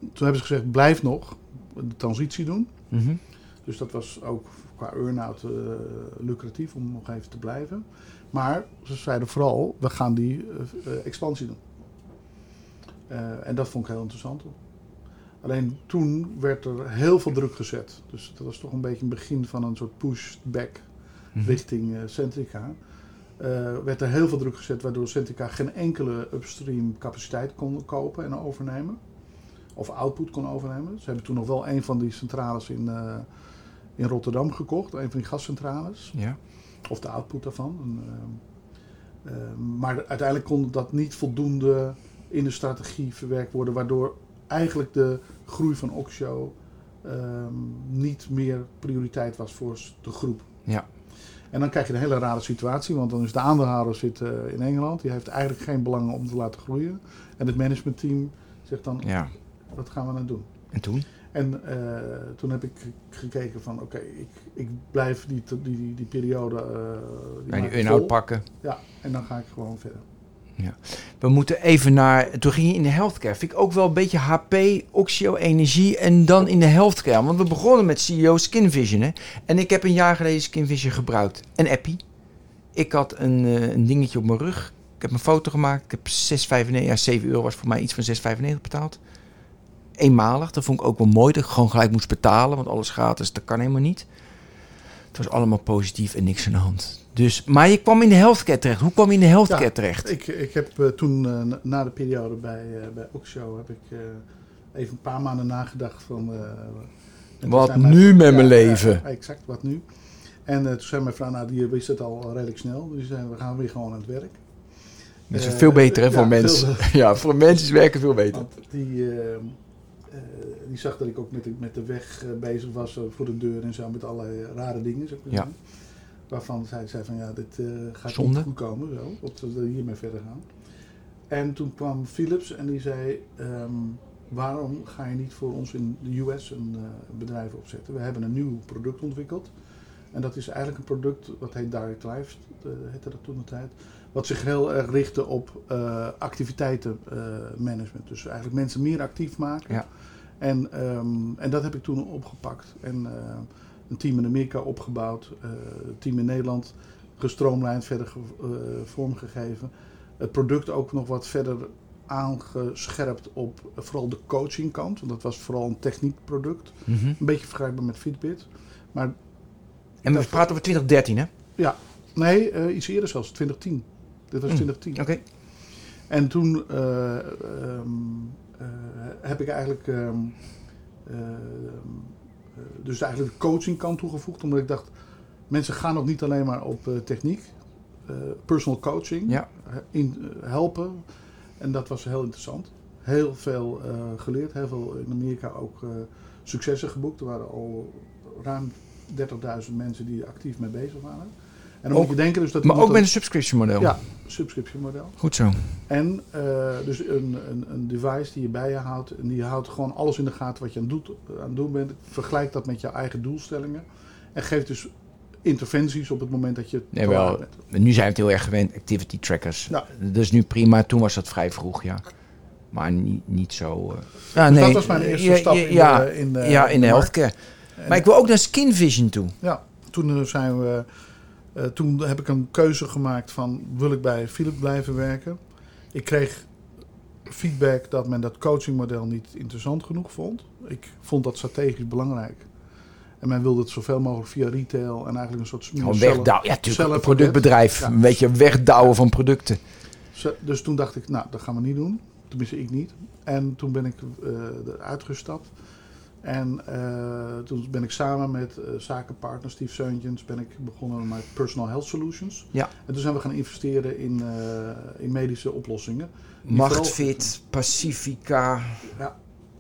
toen hebben ze gezegd, blijf nog de transitie doen. Mhm. Dus dat was ook qua earn-out eh, lucratief om nog even te blijven. Maar ze zeiden vooral, we gaan die eh, eh, expansie doen. Eh, en dat vond ik heel interessant. Alleen toen werd er heel veel druk gezet. Dus dat was toch een beetje een begin van een soort pushback Mhm. richting Centrica. Werd er heel veel druk gezet, waardoor Centrica geen enkele upstream capaciteit kon kopen en overnemen. Of output kon overnemen. Ze hebben toen nog wel een van die centrales in, in Rotterdam gekocht, een van die gascentrales. Ja. Of de output daarvan. En, ehm, ehm, maar uiteindelijk kon dat niet voldoende in de strategie verwerkt worden, waardoor eigenlijk de groei van Oxio ehm, niet meer prioriteit was voor de groep. Ja. En dan krijg je een hele rare situatie, want dan is de aandeelhouder zit eh, in Engeland, die heeft eigenlijk geen belang om te laten groeien. En het managementteam zegt dan, ja. wat gaan we nou doen? En toen? En eh, toen heb ik gekeken van, oké, ik, ik blijf die, die, die, die periode... maak die earn-out vol. pakken. Ja, en dan ga ik gewoon verder. We moeten even naar... Toen ging je in de healthcare. Vind ik ook wel een beetje HP, Oxio, energie en dan in de healthcare. Want we begonnen met CEO Skin Vision. Hè? En ik heb een jaar geleden Skin Vision gebruikt. Een appie. Ik had een, eh, een dingetje op mijn rug. Ik heb een foto gemaakt. Ik heb 6,95, ja 7 euro was voor mij iets van 6,95 betaald. Eenmalig. Dat vond ik ook wel mooi. Dat ik gewoon gelijk moest betalen. Want alles gratis, dat kan helemaal niet. Het was allemaal positief en niks aan de hand. Dus, maar je kwam in de healthcare terecht. Hoe kwam je in de healthcare Ja, terecht? Ik, ik heb eh, toen, eh, na- de periode bij, eh bij Oxio, heb ik even een paar maanden nagedacht van... Wat mijn- nu met mijn leven? ja, exact, wat nu? En toen zei mijn vrouw, nou die wist het al redelijk snel. Dus we gaan weer gewoon aan het werk. Dat is veel beter hè, voor mensen. (laughs) Ja, voor mensen is werken veel beter. Want die, eh, eh, die zag dat ik ook met de, met de weg eh, bezig was eh, voor de deur en zo, met allerlei rare dingen. Ja. zeggen. Waarvan zij zei van ja, dit eh, gaat Zonde. niet goed komen, zo, dat we hiermee verder gaan. En toen kwam Philips en die zei, ehm, waarom ga je niet voor ons in de US een eh, bedrijf opzetten? We hebben een nieuw product ontwikkeld. En dat is eigenlijk een product, wat heet Direct Life, eh, heette dat toen de tijd. Wat zich heel erg richtte op eh, activiteitenmanagement. dus eigenlijk mensen meer actief maken. Ja. En, ehm, en dat heb ik toen opgepakt. En eh, een team in Amerika opgebouwd. eh, een team in Nederland gestroomlijnd, verder ge- eh, vormgegeven. Het product ook nog wat verder aangescherpt op eh, vooral de coachingkant. Want dat was vooral een techniekproduct. Mhm. Een beetje vergelijkbaar met Fitbit. Maar En we praten over 2013 hè? nee, eh, iets eerder zelfs, 2010. Dit was Mm. 2010. Oké. En toen eh, ehm, eh, heb ik eigenlijk Eh, eh, dus eigenlijk de coaching kant toegevoegd, omdat ik dacht, mensen gaan ook niet alleen maar op techniek. Personal coaching, Ja. in, helpen. En dat was heel interessant. Heel veel geleerd, heel veel in Amerika ook successen geboekt. Er waren al ruim 30.000 mensen die er actief mee bezig waren. En dan Ook- moet je denken dus dat Maar ook met een subscription model. Ja, subscription model. Goed zo. En eh, dus een, een, een device die je bij je houdt. En die houdt gewoon alles in de gaten wat je aan, doet, aan het doen bent. Vergelijk dat met jouw eigen doelstellingen. En geeft dus interventies op het moment dat je Nee, wel. bent. Nu zijn we het heel erg gewend, activity trackers. Dat is nu prima. Toen was dat vrij vroeg, ja. Maar niet, niet zo... eh. Ja, Dus nee. dat was mijn eerste ja, stap ja, in, ja, de, in de, ja, in de healthcare. En- Maar ik wil ook naar Skin Vision toe. Ja, toen eh, zijn we. Eh, toen heb ik een keuze gemaakt van wil ik bij Philip blijven werken. Ik kreeg feedback dat men dat coachingmodel niet interessant genoeg vond. Ik vond dat strategisch belangrijk. En men wilde het zoveel mogelijk via retail en eigenlijk een soort Gewoon wegdouwen. Ja, natuurlijk. Een productbedrijf. Ja. Een beetje wegdouwen van producten. Dus toen dacht ik, nou, dat gaan we niet doen. Tenminste, ik niet. En toen ben ik eh, eruit gestapt. En eh, toen ben ik samen met eh, zakenpartner Steve Seuntjens ben ik begonnen met Personal Health Solutions. Ja. En toen zijn we gaan investeren in, eh, in medische oplossingen. Machtfit, Pacifica, Ja.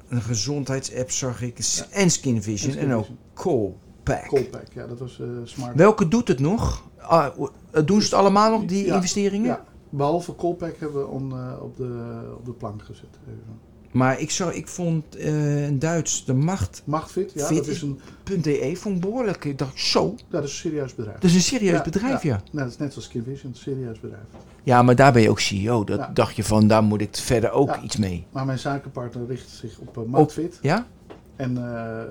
een gezondheidsapp zag ik. Ja. En Skin Vision. En ook. Colpack. Colpack, ja, dat was smart. Welke doet het nog? Ah, doen ze het allemaal nog, die Ja, investeringen? Ja, behalve Colpack hebben we on, op, de, op de plank gezet. Even. Maar ik, zag, ik vond eh een Duits, de macht.de, Machtfit, ja, Fit dat is een, vond ik behoorlijk. Ik dacht, zo, ja, dat is een serieus bedrijf. dat is een serieus Ja, bedrijf, ja. Nee, dat is net zoals Skin Vision, een serieus bedrijf. Ja, maar daar ben je ook CEO. Dat Ja. dacht je van, daar moet ik verder ook iets mee. Maar mijn zakenpartner richt zich op uh, Maatfit. Ja? En eh,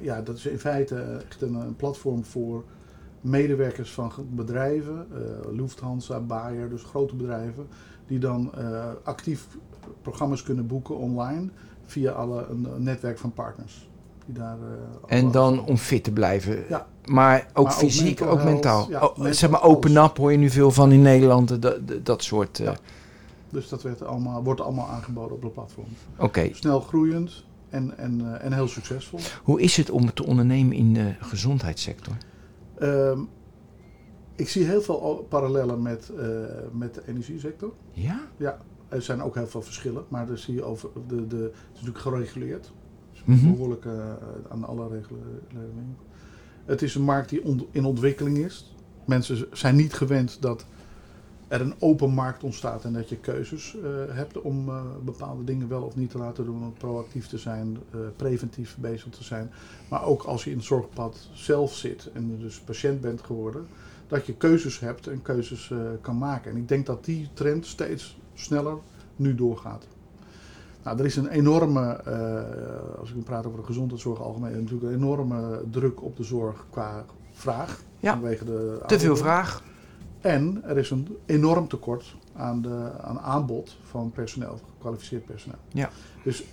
ja, dat is in feite echt een, een platform voor medewerkers van bedrijven, eh, Lufthansa, Bayer, dus grote bedrijven, die dan eh, actief programma's kunnen boeken online via alle, een, een netwerk van partners. Die daar, eh, En dan om fit te blijven. Ja. Maar ook Maar ook fysiek, ook mentaal. ja, Oh, zeg maar open up hoor je nu veel van in Nederland. Dat, dat, dat soort. eh, Ja. Dus dat werd allemaal, wordt allemaal aangeboden op de platform. Oké. Snel groeiend en, en, eh, en heel succesvol. Hoe is het om te ondernemen in de gezondheidssector? Ehm, ik zie heel veel parallellen met, eh, met de energiesector. Ja? Er zijn ook heel veel verschillen, maar daar zie je over de, de, het is natuurlijk gereguleerd. Dus Mhm. behoorlijk eh, aan alle reguleringen. Het is een markt die in ontwikkeling is. Mensen zijn niet gewend dat er een open markt ontstaat en dat je keuzes eh, hebt om eh, bepaalde dingen wel of niet te laten doen, om proactief te zijn, preventief bezig te zijn. Maar ook als je in het zorgpad zelf zit en dus patiënt bent geworden, dat je keuzes hebt en keuzes kan maken. En ik denk dat die trend steeds sneller nu doorgaat. Nou, er is een enorme, eh, als ik praat over de gezondheidszorg algemeen, natuurlijk een enorme druk op de zorg qua vraag. Ja. Vanwege de Te veel vraag. En er is een enorm tekort aan, de, aan aanbod van personeel, gekwalificeerd personeel. Ja. Dus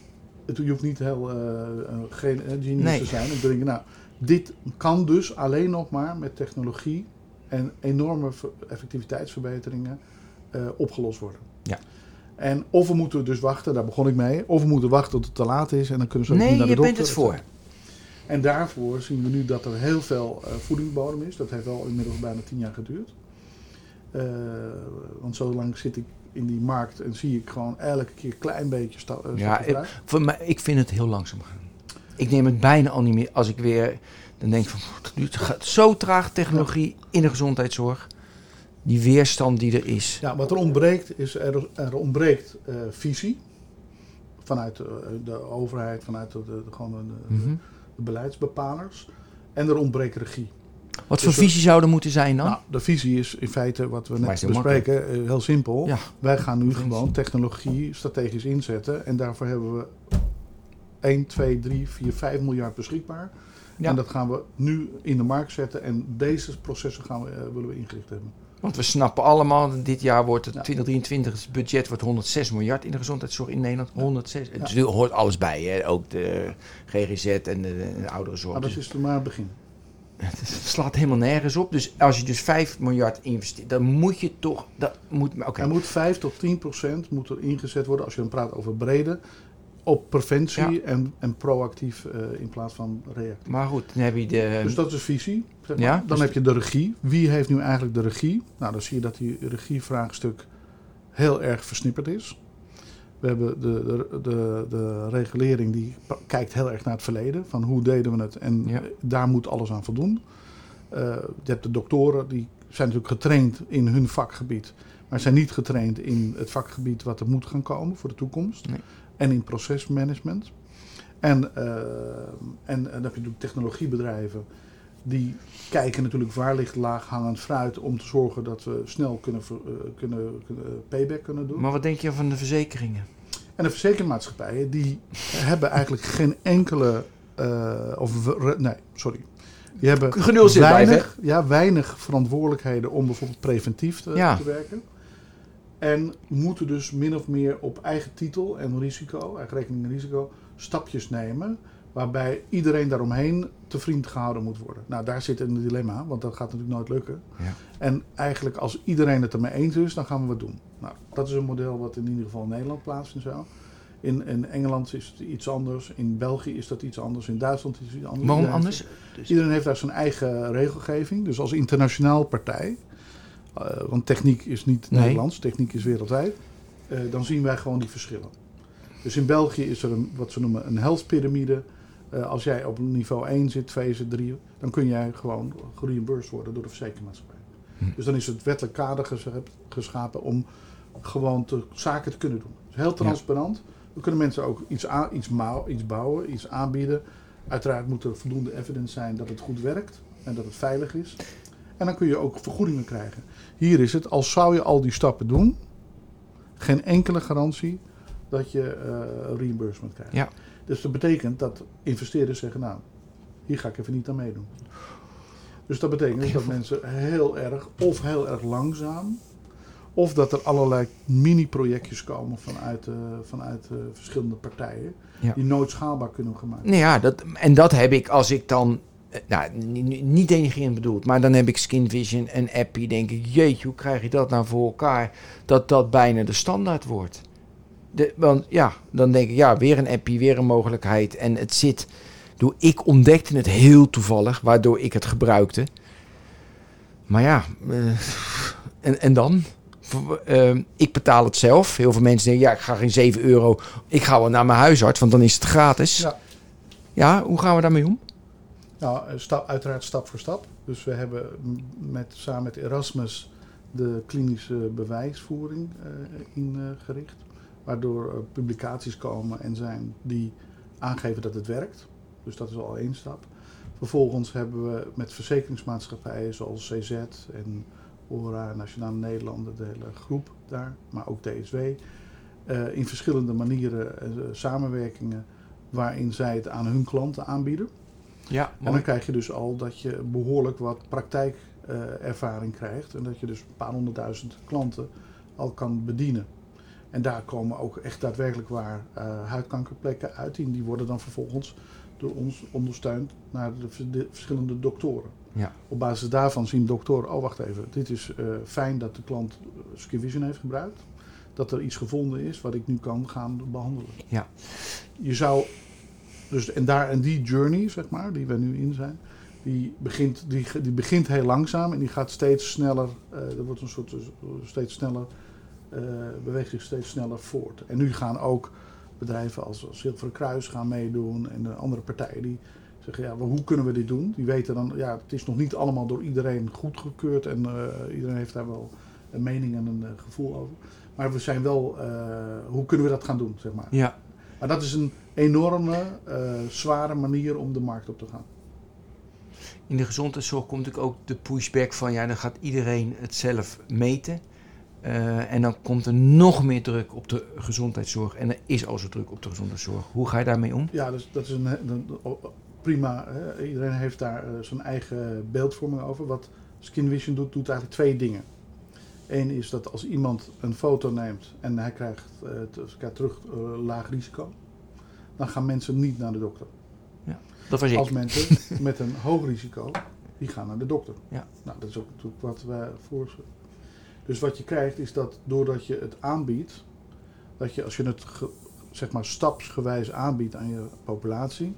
het, je hoeft niet heel eh, geen eh, genius Nee. te zijn. Ik denk, nou, dit kan dus alleen nog maar met technologie en enorme ver- effectiviteitsverbeteringen opgelost worden. Ja. En of we moeten dus wachten, daar begon ik mee, of we moeten wachten tot het te laat is en dan kunnen ze ook niet Nee, naar de je bent dokter. het voor. En daarvoor zien we nu dat er heel veel eh, voedingsbodem is. Dat heeft wel inmiddels bijna tien jaar geduurd. Eh, want zo lang zit ik in die markt en zie ik gewoon elke keer een klein beetje sta, eh, Ja, vooruit. Voor mij, ik vind het heel langzaam gaan. Ik neem het bijna al niet meer als ik weer. Dan denk ik van. Het gaat zo traag technologie in de gezondheidszorg. Die weerstand die er is. Ja, wat er ontbreekt is, er, er ontbreekt eh, visie. Vanuit de, de overheid, vanuit de, de, de- gewoon de, de- Mhm. de beleidsbepalers. En er ontbreekt regie. Wat voor Dus er- visie zou er moeten zijn dan? Nou, de visie is in feite wat we net bespreken, eh, heel simpel. Ja. Wij gaan nu gewoon technologie strategisch inzetten. En daarvoor hebben we 1, 2, 3, 4, 5 miljard beschikbaar. Ja. En dat gaan we nu in de markt zetten. En deze processen gaan we, eh, willen we ingericht hebben. Want we snappen allemaal, dit jaar wordt het Ja. 2023, het budget wordt 106 miljard in de gezondheidszorg in Nederland. 106. Het is- hoort alles bij, hè? ook de GGZ en de, de ouderenzorg. Maar dat Dus is maar het begin. (laughs) het slaat helemaal nergens op. Dus als je dus 5 miljard investeert, dan moet je toch. Dat moet, oké. Er moet 5 tot 10 procent moet er ingezet worden, als je dan praat over brede, op preventie Ja. en, en proactief eh, in plaats van reactief. Maar goed, dan heb je de... Dus dat is visie. Zeg maar. Ja, dan dus heb je de regie. Wie heeft nu eigenlijk de regie? Nou, dan zie je dat die regievraagstuk heel erg versnipperd is. We hebben de, de, de, de regulering die kijkt heel erg naar het verleden. Van hoe deden we het en Ja. eh, daar moet alles aan voldoen. Eh, je hebt de doktoren, die zijn natuurlijk getraind in hun vakgebied. Maar zijn niet getraind in het vakgebied wat er moet gaan komen voor de toekomst. Nee. En in procesmanagement. En, eh, en, en dan heb je natuurlijk technologiebedrijven die kijken natuurlijk waar ligt laaghangend fruit om te zorgen dat we snel kunnen, eh, kunnen, kunnen payback kunnen doen. Maar wat denk je van de verzekeringen? En de verzekermaatschappijen die (laughs) hebben eigenlijk geen enkele, eh, of re- nee, sorry. Die hebben blijven, weinig, ja, weinig verantwoordelijkheden om bijvoorbeeld preventief te, Ja. te werken. En moeten dus min of meer op eigen titel en risico, eigen rekening en risico, stapjes nemen. Waarbij iedereen daaromheen te vriend gehouden moet worden. Nou, daar zit een dilemma, want dat gaat natuurlijk nooit lukken. Ja. En eigenlijk als iedereen het ermee eens is, dan gaan we wat doen. Nou, dat is een model wat in ieder geval in Nederland plaatsvindt zo. In, in Engeland is het iets anders. In België is dat iets anders. In Duitsland is het iets anders. Waarom Iedereen heeft- anders? Iedereen heeft daar zijn eigen regelgeving. Dus als internationaal partij, want techniek is niet Nee. Nederlands, techniek is wereldwijd, eh, dan zien wij gewoon die verschillen. Dus in België is er een, wat ze noemen een health pyramide. Eh, als jij op niveau 1 zit, 2 zit, 3, dan kun jij gewoon gereimbursed worden door de verzekermaatschappij. Hm. Dus dan is het wettelijk kader geschapen- om gewoon te, zaken te kunnen doen. Dus heel transparant. Dan kunnen mensen ook iets, aan, iets, iets bouwen, iets aanbieden. Uiteraard moet er voldoende evidence zijn dat het goed werkt en dat het veilig is. En dan kun je ook vergoedingen krijgen. Hier is het, als zou je al die stappen doen, geen enkele garantie dat je eh, reimbursement krijgt. Ja. Dus dat betekent dat investeerders zeggen, nou, hier ga ik even niet aan meedoen. Dus dat betekent dat mensen heel erg, of heel erg langzaam, of dat er allerlei mini-projectjes komen vanuit, eh, vanuit eh, verschillende partijen, Ja. die nooit schaalbaar kunnen gemaakt Nou ja, dat, en dat heb ik als ik dan... eh, Nou, ni- ni- niet denigrerend bedoeld, maar dan heb ik Skin Vision en Appie. Denk ik, jeetje, hoe krijg je dat nou voor elkaar? Dat dat bijna de standaard wordt. De, want ja, dan denk ik, ja, weer een Appie, weer een mogelijkheid. En het zit... Doe, ik ontdekte het heel toevallig, waardoor ik het gebruikte. Maar ja, eh, en, en dan? V- eh, ik betaal het zelf. Heel veel mensen denken, ja, ik ga geen 7 euro. Ik ga wel naar mijn huisarts, want dan is het gratis. Ja. Ja, hoe gaan we daarmee om? Nou, eh, stap, uiteraard stap voor stap. Dus we hebben met, samen met Erasmus de klinische bewijsvoering eh, ingericht. Waardoor publicaties komen en zijn die aangeven dat het werkt. Dus dat is al één stap. Vervolgens hebben we met verzekeringsmaatschappijen zoals CZ en ORA, Nationale Nederlanden, de hele groep daar, maar ook DSW. eh, in verschillende manieren samenwerkingen waarin zij het aan hun klanten aanbieden. Ja, En dan krijg je dus al dat je behoorlijk wat praktijkervaring krijgt. En dat je dus een paar honderdduizend klanten al kan bedienen. En daar komen ook echt daadwerkelijk waar eh, huidkankerplekken uit. En die worden dan vervolgens door ons ondersteund naar de, vers- de verschillende doktoren. Ja. Op basis daarvan zien doktoren, oh wacht even, dit is eh, fijn dat de klant eh, Skin Vision heeft gebruikt. Dat er iets gevonden is wat ik nu kan gaan behandelen. Ja. Je zou dus en daar en die journey, zeg maar, die we nu in zijn, die begint, die, die begint heel langzaam en die gaat steeds sneller. eh er wordt een soort eh, steeds sneller, eh beweegt zich steeds sneller voort. En nu gaan ook bedrijven als, Zilveren Kruis gaan meedoen en de andere partijen die zeggen, ja, maar hoe kunnen we dit doen? Die weten dan, ja, het is nog niet allemaal door iedereen goedgekeurd en iedereen heeft daar wel een mening en een gevoel over. Maar we zijn wel, hoe kunnen we dat gaan doen, zeg maar. Ja, Maar dat is een enorme, eh, zware manier om de markt op te gaan. in de gezondheidszorg komt natuurlijk ook de pushback van... ja, dan gaat iedereen het zelf meten. Eh, en dan komt er nog meer druk op de gezondheidszorg. En er is al zo druk op de gezondheidszorg. Hoe ga je daarmee om? Ja, dus dat is een, prima. Hè? Iedereen heeft daar eh, zijn eigen beeldvorming over. Wat Skin Vision doet, doet eigenlijk twee dingen. Eén is dat als iemand een foto neemt en hij krijgt, eh, terug eh, laag risico, dan gaan mensen niet naar de dokter. Dat was ik. Als mensen met een hoog risico, die gaan naar de dokter. Ja. Nou, dat is ook natuurlijk wat wij voorschrijven. Dus wat je krijgt is dat doordat je het aanbiedt, dat je als je het zeg maar stapsgewijs aanbiedt aan je populatie,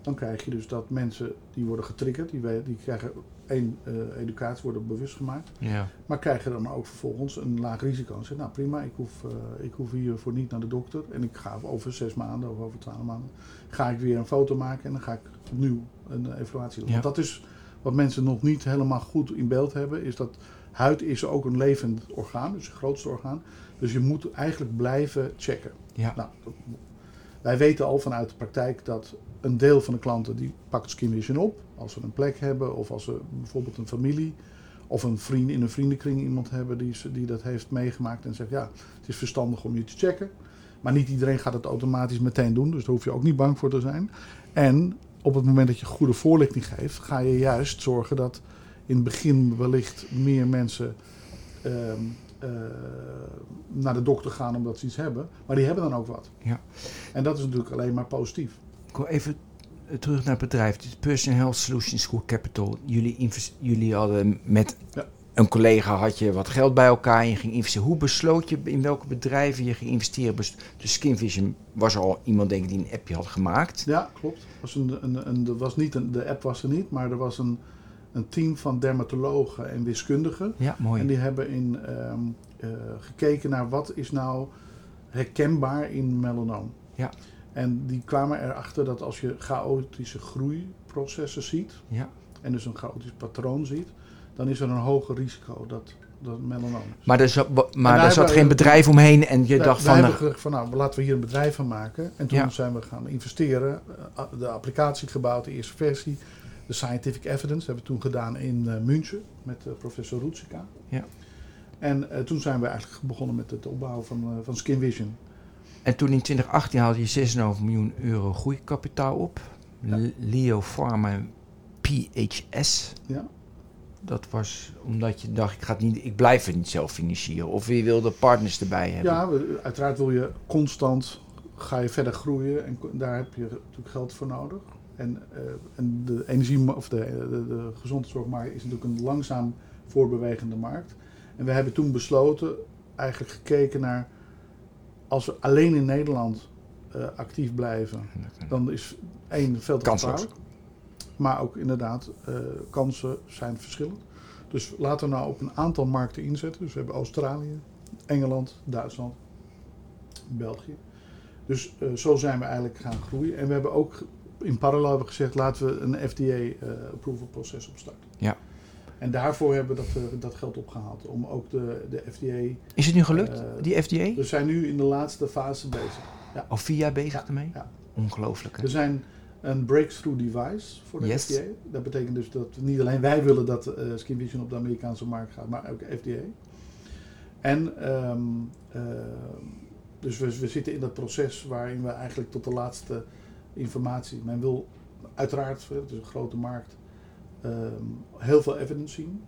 dan krijg je dus dat mensen die worden getriggerd, die, die krijgen één eh, educatie, worden bewust gemaakt, Ja. maar krijgen dan ook vervolgens een laag risico. En zeggen, nou prima, ik hoef, eh, ik hoef hiervoor niet naar de dokter en ik ga over zes maanden of over twaalf maanden, ga ik weer een foto maken en dan ga ik opnieuw een evaluatie doen. Ja. Want dat is wat mensen nog niet helemaal goed in beeld hebben, is dat huid is ook een levend orgaan, dus het grootste orgaan. Dus je moet eigenlijk blijven checken. Ja. Nou, wij weten al vanuit de praktijk dat een deel van de klanten die pakt Skin Vision op. Als ze een plek hebben of als ze bijvoorbeeld een familie of een vriend in een vriendenkring iemand hebben die, die dat heeft meegemaakt en zegt ja, het is verstandig om je te checken. Maar niet iedereen gaat het automatisch meteen doen, dus daar hoef je ook niet bang voor te zijn. En op het moment dat je goede voorlichting geeft, ga je juist zorgen dat in het begin wellicht meer mensen ehm, eh, naar de dokter gaan omdat ze iets hebben. Maar die hebben dan ook wat. Ja. En dat is natuurlijk alleen maar positief. Ik wil even terug naar het bedrijf. Dit Personal Health Solutions School Capital. Jullie, jullie hadden met Ja. een collega had je wat geld bij elkaar en je ging investeren. Hoe besloot je in welke bedrijven je ging investeren? Dus Skin Vision was er al iemand denk ik die een appje had gemaakt. Ja, klopt. Was een, een, een, er was niet een, de app was er niet, maar er was een, een team van dermatologen en wiskundigen. Ja, mooi. En die hebben in, ehm, eh, gekeken naar wat is nou herkenbaar in melanoom. Ja. En die kwamen erachter dat als je chaotische groeiprocessen ziet, Ja. en dus een chaotisch patroon ziet, dan is er een hoger risico dat, dat melanoom is. Maar er maar daar er zat geen we- bedrijf omheen en je dacht van... hebben nou, gezegd van nou, laten we hier een bedrijf van maken. En toen Ja. zijn we gaan investeren. eh, De applicatie gebouwd, de eerste versie. De scientific evidence hebben we toen gedaan in eh, München met eh, professor Rutsika. Ja. En eh, toen zijn we eigenlijk begonnen met het opbouwen van, eh, van Skin Vision. En toen in 2018 haalde je 6,5 miljoen euro groeikapitaal op. Ja. Leo Pharma PHS. Ja. Dat was omdat je dacht, ik, ga het niet, ik blijf het niet zelf financieren. Of je wilde partners erbij hebben. Ja, uiteraard wil je constant, ga je verder groeien en daar heb je natuurlijk geld voor nodig. En, eh, en de energie of de, de, de gezondheidszorgmarkt is natuurlijk een langzaam voorbewegende markt. En we hebben toen besloten, eigenlijk gekeken naar, als we alleen in Nederland eh, actief blijven, dan is één veel te gevaarlijk. Maar ook inderdaad, eh, kansen zijn verschillend. Dus laten we nou op een aantal markten inzetten. Dus we hebben Australië, Engeland, Duitsland, België. Dus eh, zo zijn we eigenlijk gaan groeien. En we hebben ook in parallel gezegd, laten we een FDA-approval proces opstarten. Ja. En daarvoor hebben we dat, eh, dat geld opgehaald. Om ook de, de FDA... Is het nu gelukt, Eh, die FDA? We zijn nu in de laatste fase bezig. Al vier jaar bezig Ja, ermee? ja. Ongelooflijk. hè? We zijn een breakthrough device voor de Yes. FDA. Dat betekent dus dat niet alleen wij willen dat eh Skin Vision op de Amerikaanse markt gaat, maar ook FDA. En ehm, dus we, we zitten in dat proces waarin we eigenlijk tot de laatste informatie. Men wil uiteraard, het is een grote markt, ehm, heel veel evidence zien.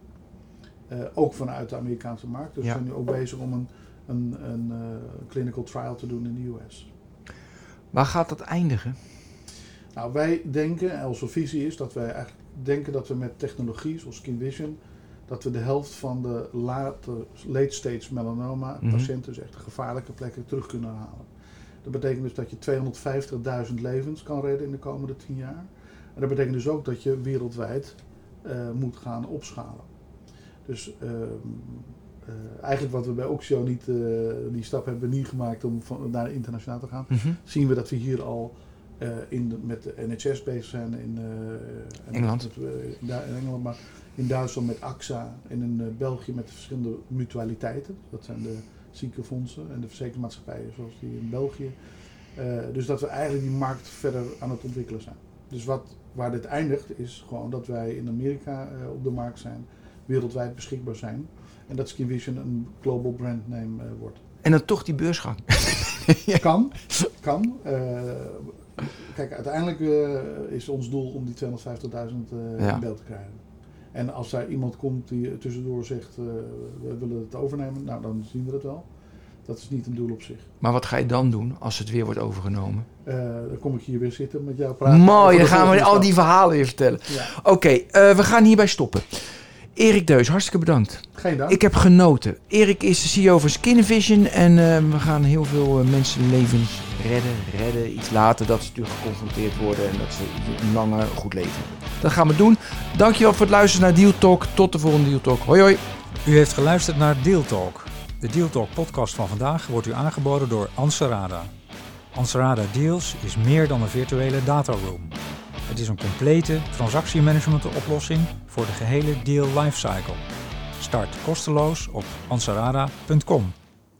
Eh, ook vanuit de Amerikaanse markt. Dus Ja. we zijn nu ook bezig om een, een, een eh, clinical trial te doen in de US. Waar gaat dat eindigen? Nou, wij denken, en onze visie is dat wij eigenlijk denken dat we met technologie zoals Skin Vision, dat we de helft van de late, late stage melanoma Mhm. patiënten, dus echt de gevaarlijke plekken, terug kunnen halen. Dat betekent dus dat je 250.000 levens kan redden in de komende 10 jaar. En dat betekent dus ook dat je wereldwijd moet gaan opschalen. Dus ehm, eh, eigenlijk wat we bij Oxio niet, eh, die stap hebben we niet gemaakt om van, naar internationaal te gaan Mhm. zien we dat we hier al eh, in de- met de NHS bezig zijn in eh, en Engeland. met, eh, in Engeland, maar in Duitsland met AXA en in eh, België met de verschillende mutualiteiten. Dat zijn de ziekenfondsen en de verzekeringsmaatschappijen zoals die in België. Eh, dus dat we eigenlijk die markt verder aan het ontwikkelen zijn. Dus wat, waar dit eindigt is gewoon dat wij in Amerika eh, op de markt zijn, wereldwijd beschikbaar zijn. En dat Skin Vision een global brand name eh, wordt. En dan toch die beursgang. (laughs) Kan, kan. Eh, kijk, uiteindelijk is ons doel om die 250.000 eh Ja. in beeld te krijgen. En als daar iemand komt die tussendoor zegt, we willen het overnemen, nou dan zien we dat wel. Dat is niet een doel op zich. Maar wat ga je dan doen als het weer wordt overgenomen? Eh, dan kom ik hier weer zitten met jou praten. Mooi, dan gaan we al die verhalen weer vertellen. Ja. Oké, eh, we gaan hierbij stoppen. Erik Deus, hartstikke bedankt. Geen dank. Ik heb genoten. Erik is de CEO van Skinvision en eh, we gaan heel veel uh, mensenlevens redden, redden. Iets later dat ze natuurlijk geconfronteerd worden en dat ze een lange goed leven hebben. Dat gaan we doen. Dankjewel voor het luisteren naar Deal Talk. Tot de volgende Deal Talk. Hoi hoi. U heeft geluisterd naar Deal Talk. De Deal Talk podcast van vandaag wordt u aangeboden door Anserada. Anserada Deals is meer dan een virtuele dataroom. Het is een complete transactiemanagement oplossing voor de gehele deal lifecycle. Start kosteloos op ansarada.com.